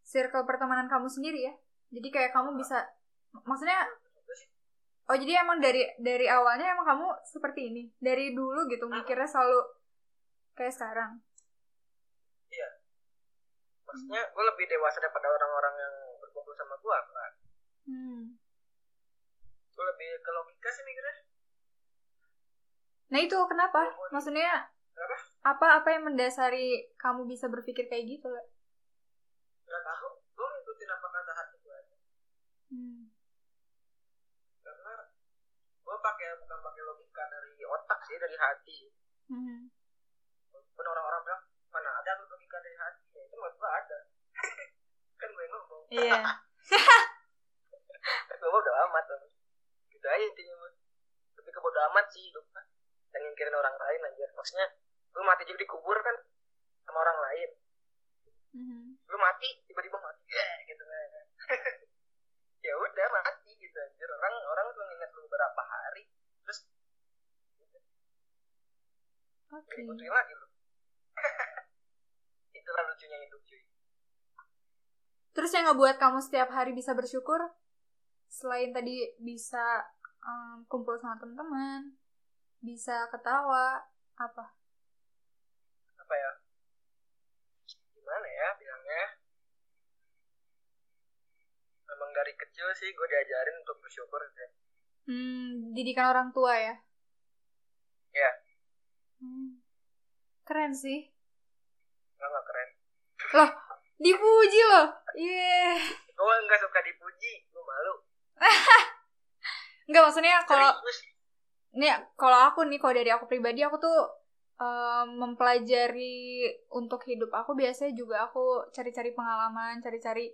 circle pertemanan kamu sendiri ya? Jadi kayak kamu bisa, maksudnya, oh jadi emang dari dari awalnya emang kamu seperti ini? Dari dulu gitu, mikirnya selalu kayak sekarang? maksudnya gue lebih dewasa daripada orang-orang yang berkumpul sama gue kan Hmm. gue lebih ke logika sih mikirnya Nah itu kenapa? Maksudnya, apa apa yang mendasari kamu bisa berpikir kayak gitu? Nggak tahu gue ngikutin apa kata hati gue aja Hmm. karena gue pakai bukan pakai logika dari otak sih dari hati Hmm. orang-orang bilang mana ada logika dari hati ya itu menurut gue ada (laughs) kan gue ngomong Iya. (laughs) (laughs) gue udah amat tuh gitu aja intinya mah lebih ke bodo amat sih hidup. Dan ngingkirin orang lain aja maksudnya lu mati juga dikubur kan sama orang lain. Hmm. lu mati tiba-tiba mati ya gitu kan. (laughs) Ya udah mati gitu anjir. Orang orang tuh nginget lu berapa hari terus Oke. dibutuhin lagi lu. (laughs) Itulah lucunya hidup cuy. Terus yang ngebuat kamu setiap hari bisa bersyukur, selain tadi bisa em, kumpul sama teman-teman, bisa ketawa, apa? apa ya gimana ya bilangnya memang dari kecil sih gue diajarin untuk bersyukur sih Hmm, didikan orang tua ya? Iya. Hmm. Keren sih. nggak nggak keren Dipuji loh. Iya. gue nggak suka dipuji gue malu (laughs) Enggak maksudnya kalau Serius. Nih kalau aku nih kalau dari aku pribadi aku tuh em, mempelajari untuk hidup aku biasanya juga aku cari-cari pengalaman, cari-cari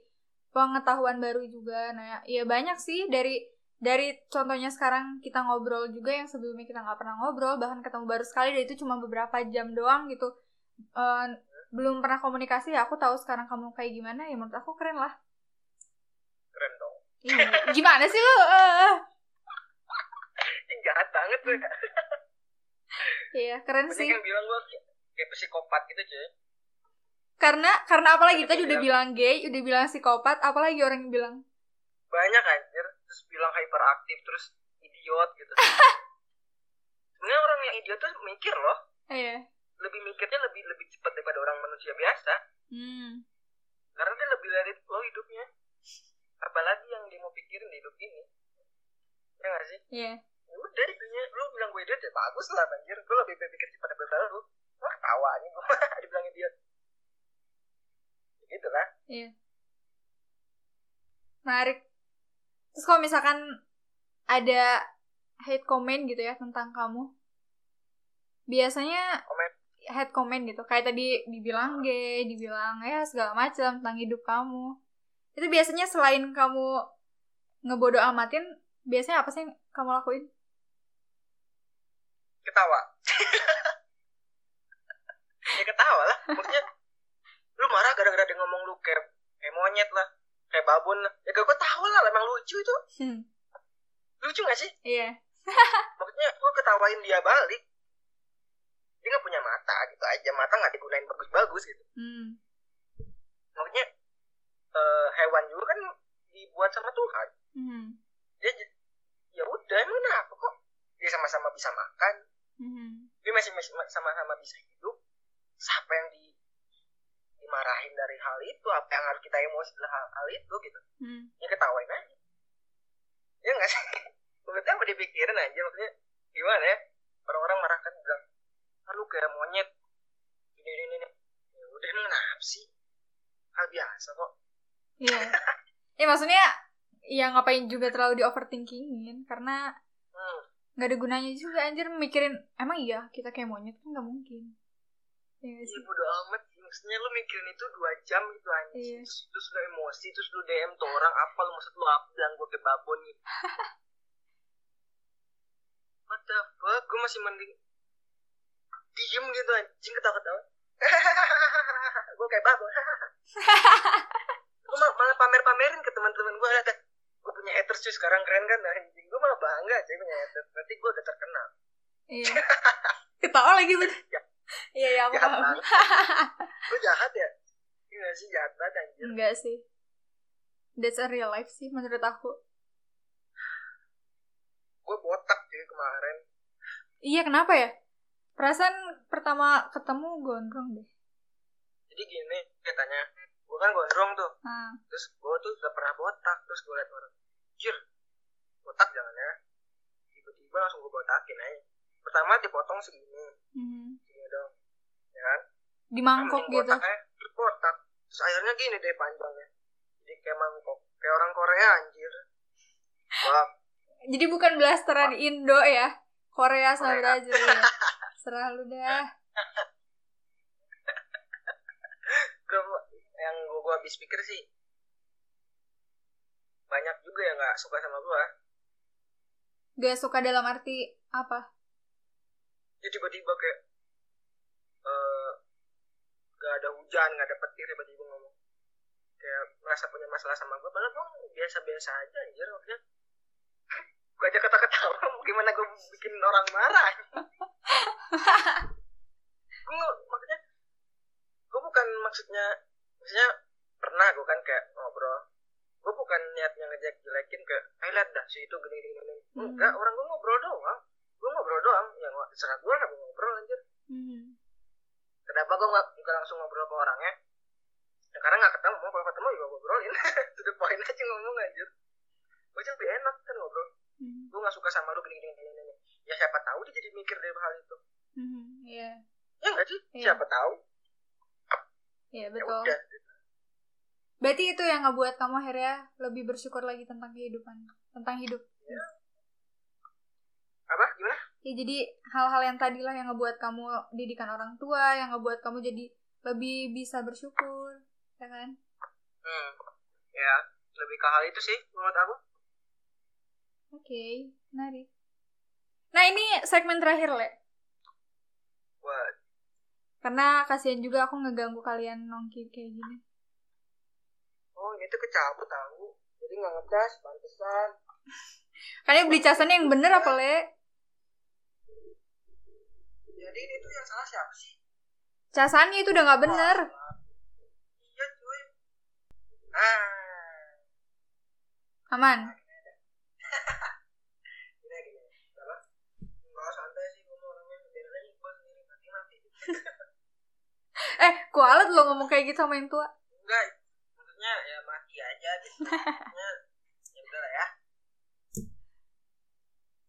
pengetahuan baru juga. Nah, ya banyak sih dari dari contohnya sekarang kita ngobrol juga yang sebelumnya kita nggak pernah ngobrol, bahkan ketemu baru sekali dan itu cuma beberapa jam doang gitu. Eh, belum pernah komunikasi ya aku tahu sekarang kamu kayak gimana ya menurut aku keren lah. keren dong Ih, gimana sih lu? Eh, Ih, jahat banget tuh. Ya Iya, keren sih. yang bilang gue kayak psikopat gitu cuy. Karena karena apalagi tadi udah bilang gay, udah bilang psikopat, apalagi orang yang bilang? Banyak anjir. Terus bilang hyperaktif terus idiot gitu. (laughs) Sebenarnya orang yang idiot tuh mikir loh. Iya. lebih mikirnya lebih lebih cepat daripada orang manusia biasa. Hmm. karena dia lebih dari flow hidupnya. Apalagi yang dia mau pikirin di hidup ini. Ya gak sih? Iya. ya udah intinya lu bilang gue idiot ya bagus lah anjir. Gue lebih berpikir cepat daripada lu. Wah ketawa nih gue (laughs) dibilang idiot Ya gitu lah. Iya. Menarik. Terus kalau misalkan ada hate comment gitu ya tentang kamu, biasanya Komen. head comment gitu. Kayak tadi dibilang gay dibilang ya segala macam tentang hidup kamu. Itu biasanya selain kamu ngebodo amatin biasanya apa sih yang kamu lakuin ketawa. (laughs) Ya ketawa lah maksudnya. Lu marah gara-gara dia ngomong lu kayak kayak monyet lah kayak babon lah. Ya gue tahu lah emang lucu itu. Hmm. lucu gak sih? Iya. (laughs) Maksudnya gue ketawain dia balik. Dia nggak punya mata gitu aja. Mata nggak digunain bagus-bagus gitu. Hmm. maksudnya eh, hewan juga kan dibuat sama Tuhan. Hmm. dia ya udah emang kenapa kok? Dia sama-sama bisa makan masih masih ma- sama-sama bisa hidup siapa yang di dimarahin dari hal itu? Apa yang harus kita emosi dari hal, hal itu gitu? Hmm. ya ketawain aja. Ya nggak sih? (laughs) Maksudnya apa dipikirin aja? Maksudnya gimana ya? Orang-orang marah kan bilang lu kayak monyet. Ini ini ini. Ya udah kenapa sih? Hal biasa kok. Iya. (laughs) Ya maksudnya ya ngapain juga terlalu di overthinkingin? Karena hmm. Nggak ada gunanya juga anjir mikirin emang iya kita kayak monyet kan nggak mungkin. Iya nggak Iya sih? bodo amat. Maksudnya lu mikirin itu dua jam gitu anjing Iya. terus, terus lu emosi Terus lu DM tuh orang Apa lu maksud lu apa Bilang gue ke babon nih (laughs) What the fuck Gue masih mending Diem gitu anjing ketawa-ketawa (laughs) Gue kayak babon (laughs) Gue mal- malah pamer-pamerin ke teman-teman gue Lihat Gue punya haters cuy sekarang keren kan anjing Gue malah bangga sih punya haters Berarti gue udah terkenal Iya. (laughs) Ketawa lagi bener. Iya iya aku paham. Gue (laughs) jahat ya Iya gak sih jahat banget anjir Enggak sih. That's a real life sih menurut aku. Gue botak cuy kemarin Iya kenapa ya? Perasaan pertama ketemu gondrong deh. jadi gini katanya gue kan gondrong tuh Nah, terus gue tuh udah pernah botak terus gue liat orang jir botak jangan ya tiba-tiba langsung gue botakin aja pertama dipotong segini hmm. segini dong ya kan di mangkok gitu. botak aja terus botak terus akhirnya gini deh panjangnya jadi kayak mangkok kayak orang Korea anjir wah Jadi bukan blasteran Indo ya. Korea sama. Brazil ya. (laughs) Serah lu dah. gue yang gue habis pikir sih banyak juga yang nggak suka sama gue Gak suka dalam arti apa? ya tiba-tiba kayak eh gak ada hujan gak ada petir tiba-tiba ngomong. Kayak merasa punya masalah sama gue padahal gue biasa-biasa aja anjir maksudnya. (laughs) Gue aja kata-ketawa (laughs) gimana gue bikin orang marah? (laughs) Gue maksudnya gue bukan maksudnya maksudnya pernah gue kan kayak ngobrol gue bukan niatnya ngejek jelekin kayak ayo lihat dah si itu gini gini gini Hmm. enggak orang gue ngobrol doang gue ngobrol doang yang serah gue lah gue ngobrol anjir Hmm. kenapa gue nggak nggak langsung ngobrol ke orangnya ya, karena nggak ketemu kalau ketemu juga ngobrolin (laughs) to the point aja ngomong anjir gue lebih enak kan ngobrol Hmm. gue nggak suka sama lu gini gini gini gini ya siapa tahu dia jadi mikir dari hal itu Hmm. Iya. ya nggak sih Iya. siapa tahu Iya ya betul. udah Berarti itu yang ngebuat kamu akhirnya lebih bersyukur lagi tentang kehidupan, tentang hidup. apa gimana Ya jadi hal-hal yang tadilah yang ngebuat kamu didikan orang tua, yang ngebuat kamu jadi lebih bisa bersyukur, ya kan? hmm ya lebih ke hal itu sih menurut aku Oke, menarik. Nah ini segmen terakhir, Le. buat Karena kasihan juga aku ngeganggu kalian nongki kayak gini. Oh ini tuh kecabut tahu. Jadi nggak ngecas pantesan. Kayaknya beli casannya yang bener apa, Le? jadi ini tuh yang salah siapa sih? Casannya itu udah nggak bener. iya cuy. Ah. Aman. (laughs) Eh, kualat lo ngomong kayak gitu sama yang tua. enggak maksudnya ya mati aja gitu. (laughs) Maksudnya ya udah lah ya.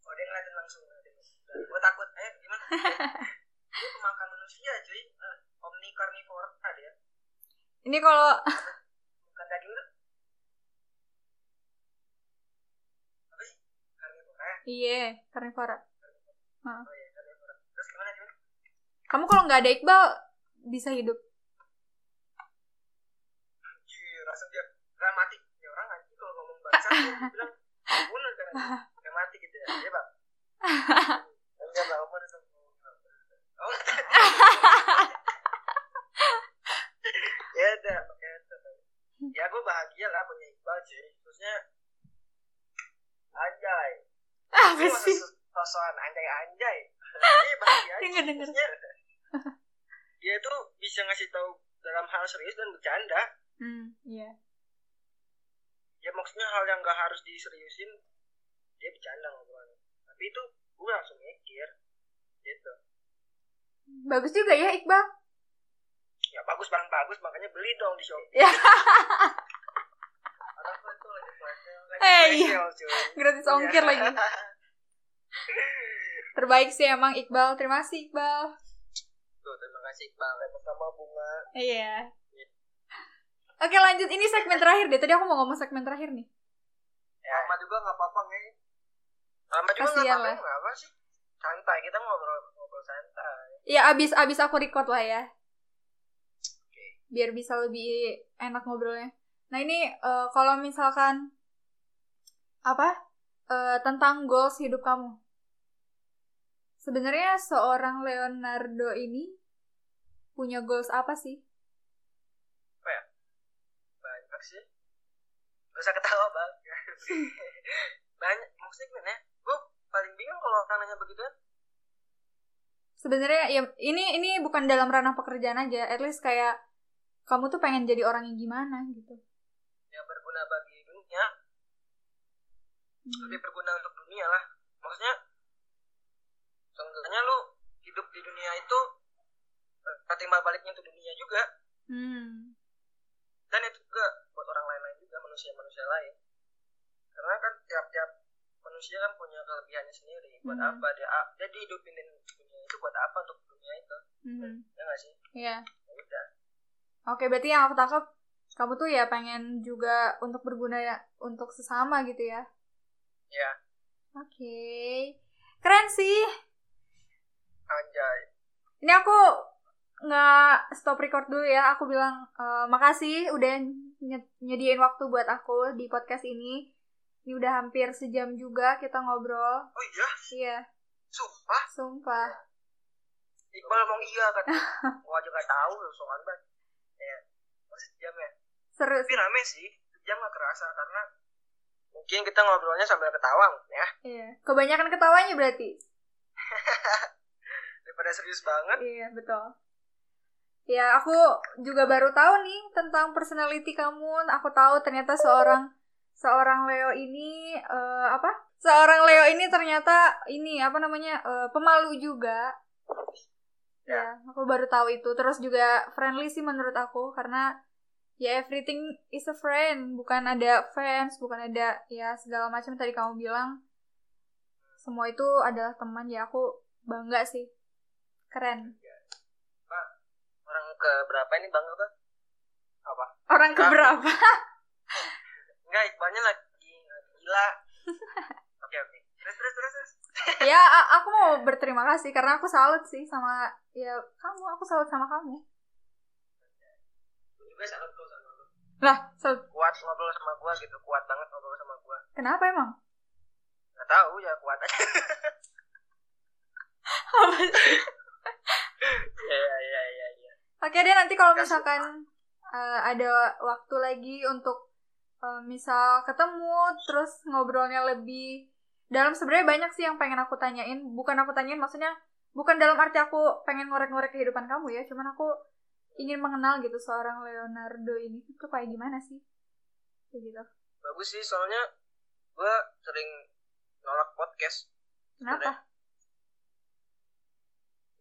Oh dia ngeliatin langsung gue takut eh gimana? (laughs) Dia pemakan manusia cuy. Eh, omni carnivore tadi ya Ini kalau (laughs) bukan daging tuh apa sih? Carnivore eh iya, karnivora. oh iya carnivore terus gimana gimana Kamu kalau nggak ada Iqbal bisa hidup. Anjir, langsung dia dramatik. Ya orang anjing kalau ngomong bangsa dia bilang bener kan. Dramatik gitu ya. Iya, Bang. Enggak lah, Umar itu. Oh. ya udah, pakai itu. Ya gue bahagia lah punya Iqbal cuy. Terusnya anjay. Apa Ini masa sih? sos- sosokan anjay-anjay. Ini bahagia aja. Denger, denger. Maksudnya, Dia tuh bisa ngasih tahu dalam hal serius dan bercanda. Hmm, iya. Ya maksudnya hal yang gak harus diseriusin, dia bercanda ngobrolnya. Tapi itu gue langsung mikir. Gitu. Bagus juga ya Iqbal. Ya bagus bang, bagus. Makanya beli dong di Shopee. Ya. Eh, iya. Gratis ongkir lagi. (laughs) Terbaik sih emang Iqbal. Terima kasih Iqbal. Tuh, terima kasih Iqbal. Sama bunga. Iya. Oke lanjut ini segmen terakhir deh. Tadi aku mau ngomong segmen terakhir nih. Lama juga gak apa-apa nge. Lama juga gak Kasian apa-apa. apa sih. Santai, kita ngobrol ngobrol santai. Ya abis abis aku record lah ya. Oke. Biar bisa lebih enak ngobrolnya. Nah ini eh, kalau misalkan apa eh, tentang goals hidup kamu. Sebenarnya seorang Leonardo ini punya goals apa sih? Banyak sih. Gak usah ketawa bang. (laughs) Banyak. Maksudnya gimana ya? Gue paling bingung kalau orang nanya begitu. Sebenarnya ya ini ini bukan dalam ranah pekerjaan aja. At least kayak kamu tuh pengen jadi orang yang gimana gitu. Ya berguna bagi dunia. Hmm. Lebih berguna untuk dunia lah. Maksudnya. Seenggaknya lu hidup di dunia itu. eh, Timbal baliknya untuk dunia juga. Hmm. Dan itu juga buat orang lain-lain juga. Manusia-manusia lain. Karena kan tiap-tiap manusia kan punya kelebihannya sendiri. Buat Hmm. apa dia, dia dihidupin di dunia itu buat apa untuk dunia itu? Hmm. Ya nggak sih? Iya. Ya udah. Oke, berarti yang aku tangkap kamu tuh ya pengen juga untuk berguna ya untuk sesama gitu ya. Ya. Oke. Keren sih. Anjay. Ini aku nggak stop record dulu ya. Aku bilang eh, makasih udah nye- nyediain waktu buat aku di podcast ini. Ini udah hampir sejam juga kita ngobrol. Oh iya? Iya, Sumpah? sumpah. Iqbal ngomong iya kan. (laughs) Gua juga tahu soal banget. Ya. Oh, sejam ya. Seru Tapi sih. rame sih. Sejam gak kerasa karena mungkin kita ngobrolnya sambil ketawa ya. Iya. Kebanyakan ketawanya berarti. (laughs) Daripada serius banget. Iya, betul. Ya, aku juga baru tahu nih tentang personality kamu. Aku tahu ternyata seorang seorang Leo ini eh, apa? Seorang Leo ini ternyata ini apa namanya? eh, pemalu juga. Ya, aku baru tahu itu. Terus juga friendly sih menurut aku karena ya everything is a friend, bukan ada fans, bukan ada ya segala macam tadi kamu bilang. Semua itu adalah teman ya aku bangga sih. Keren. Ke berapa ini Bang apa? Apa? Orang keberapa? Enggak, Iqbalnya lagi lagi gila. (laughs) Oke, oke. Terus terus terus terus. (laughs) ya aku mau berterima kasih karena aku salut sih sama ya kamu aku salut sama kamu juga salut tuh sama lu. lah salut Kuat ngobrol sama gua gitu, kuat banget ngobrol sama gua. kenapa emang Gak tahu ya kuat aja. (laughs) apa sih iya iya iya. Oke deh nanti kalau misalkan eh, ada waktu lagi untuk eh, misal ketemu terus ngobrolnya lebih dalam sebenarnya banyak sih yang pengen aku tanyain. Bukan aku tanyain maksudnya bukan dalam arti aku pengen ngorek-ngorek kehidupan kamu ya cuman aku ingin mengenal gitu seorang Leonardo ini. Itu kayak gimana sih? Kayak gitu. Bagus sih soalnya gua sering nolak podcast. kenapa?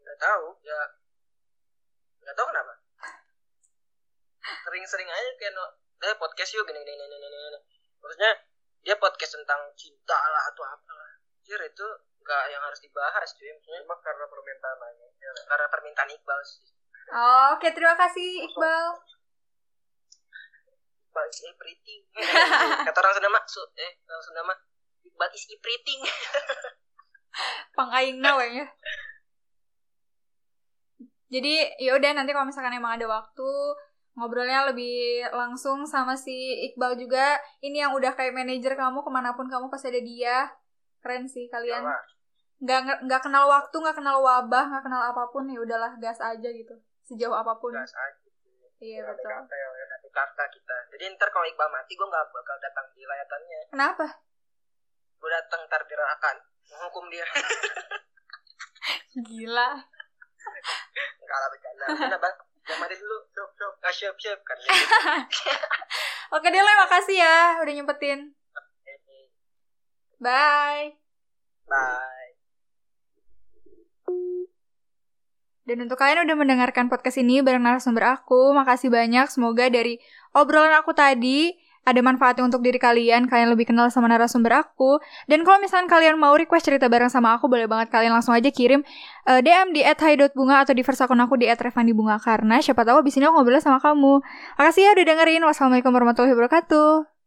Gak tahu ya. Gak tahu kenapa. Sering-sering aja kayak no, eh podcast yuk gini gini gini gini. gini. Maksudnya dia podcast tentang cinta lah atau apa lah. Jir itu gak yang harus dibahas cuy. Maksudnya emang karena permintaan aja. Karena permintaan Iqbal sih. Oh, Oke, terima kasih Iqbal. Iqbal is everything. (laughs) Kata orang Sunda mah, su- eh orang Sunda mah Iqbal is everything. (laughs) Pangaing nawe ya. Jadi ya udah nanti kalau misalkan emang ada waktu ngobrolnya lebih langsung sama si Iqbal juga. Ini yang udah kayak manajer kamu ke mana pun kamu pasti ada dia. Keren sih kalian. Sama. Nggak nggak- kenal waktu, nggak kenal wabah, nggak kenal apa pun ya udahlah gas aja gitu. Sejauh apa pun. gas aja Iya Ya, betul. kata ya nanti kata kita jadi ntar kalau Iqbal mati gue nggak bakal datang di layatannya Kenapa? gue datang ntar dirakan menghukum dia (laughs) Gila. Enggak lah bercanda. (laughs) Mana bang. Yang mati dulu. Siap siap ah, siap siap. Kan. (laughs) Oke deh, makasih ya udah nyempetin. Bye. bye. Dan untuk kalian udah mendengarkan podcast ini bareng narasumber aku, makasih banyak. Semoga dari obrolan aku tadi ada manfaatnya untuk diri kalian, kalian lebih kenal sama narasumber aku. Dan kalau misalnya kalian mau request cerita bareng sama aku, boleh banget kalian langsung aja kirim eh, DM di @hai.bunga atau di first akun aku di @revandibunga karena siapa tahu abis ini aku ngobrol sama kamu. Makasih ya udah dengerin. Wassalamualaikum warahmatullahi wabarakatuh.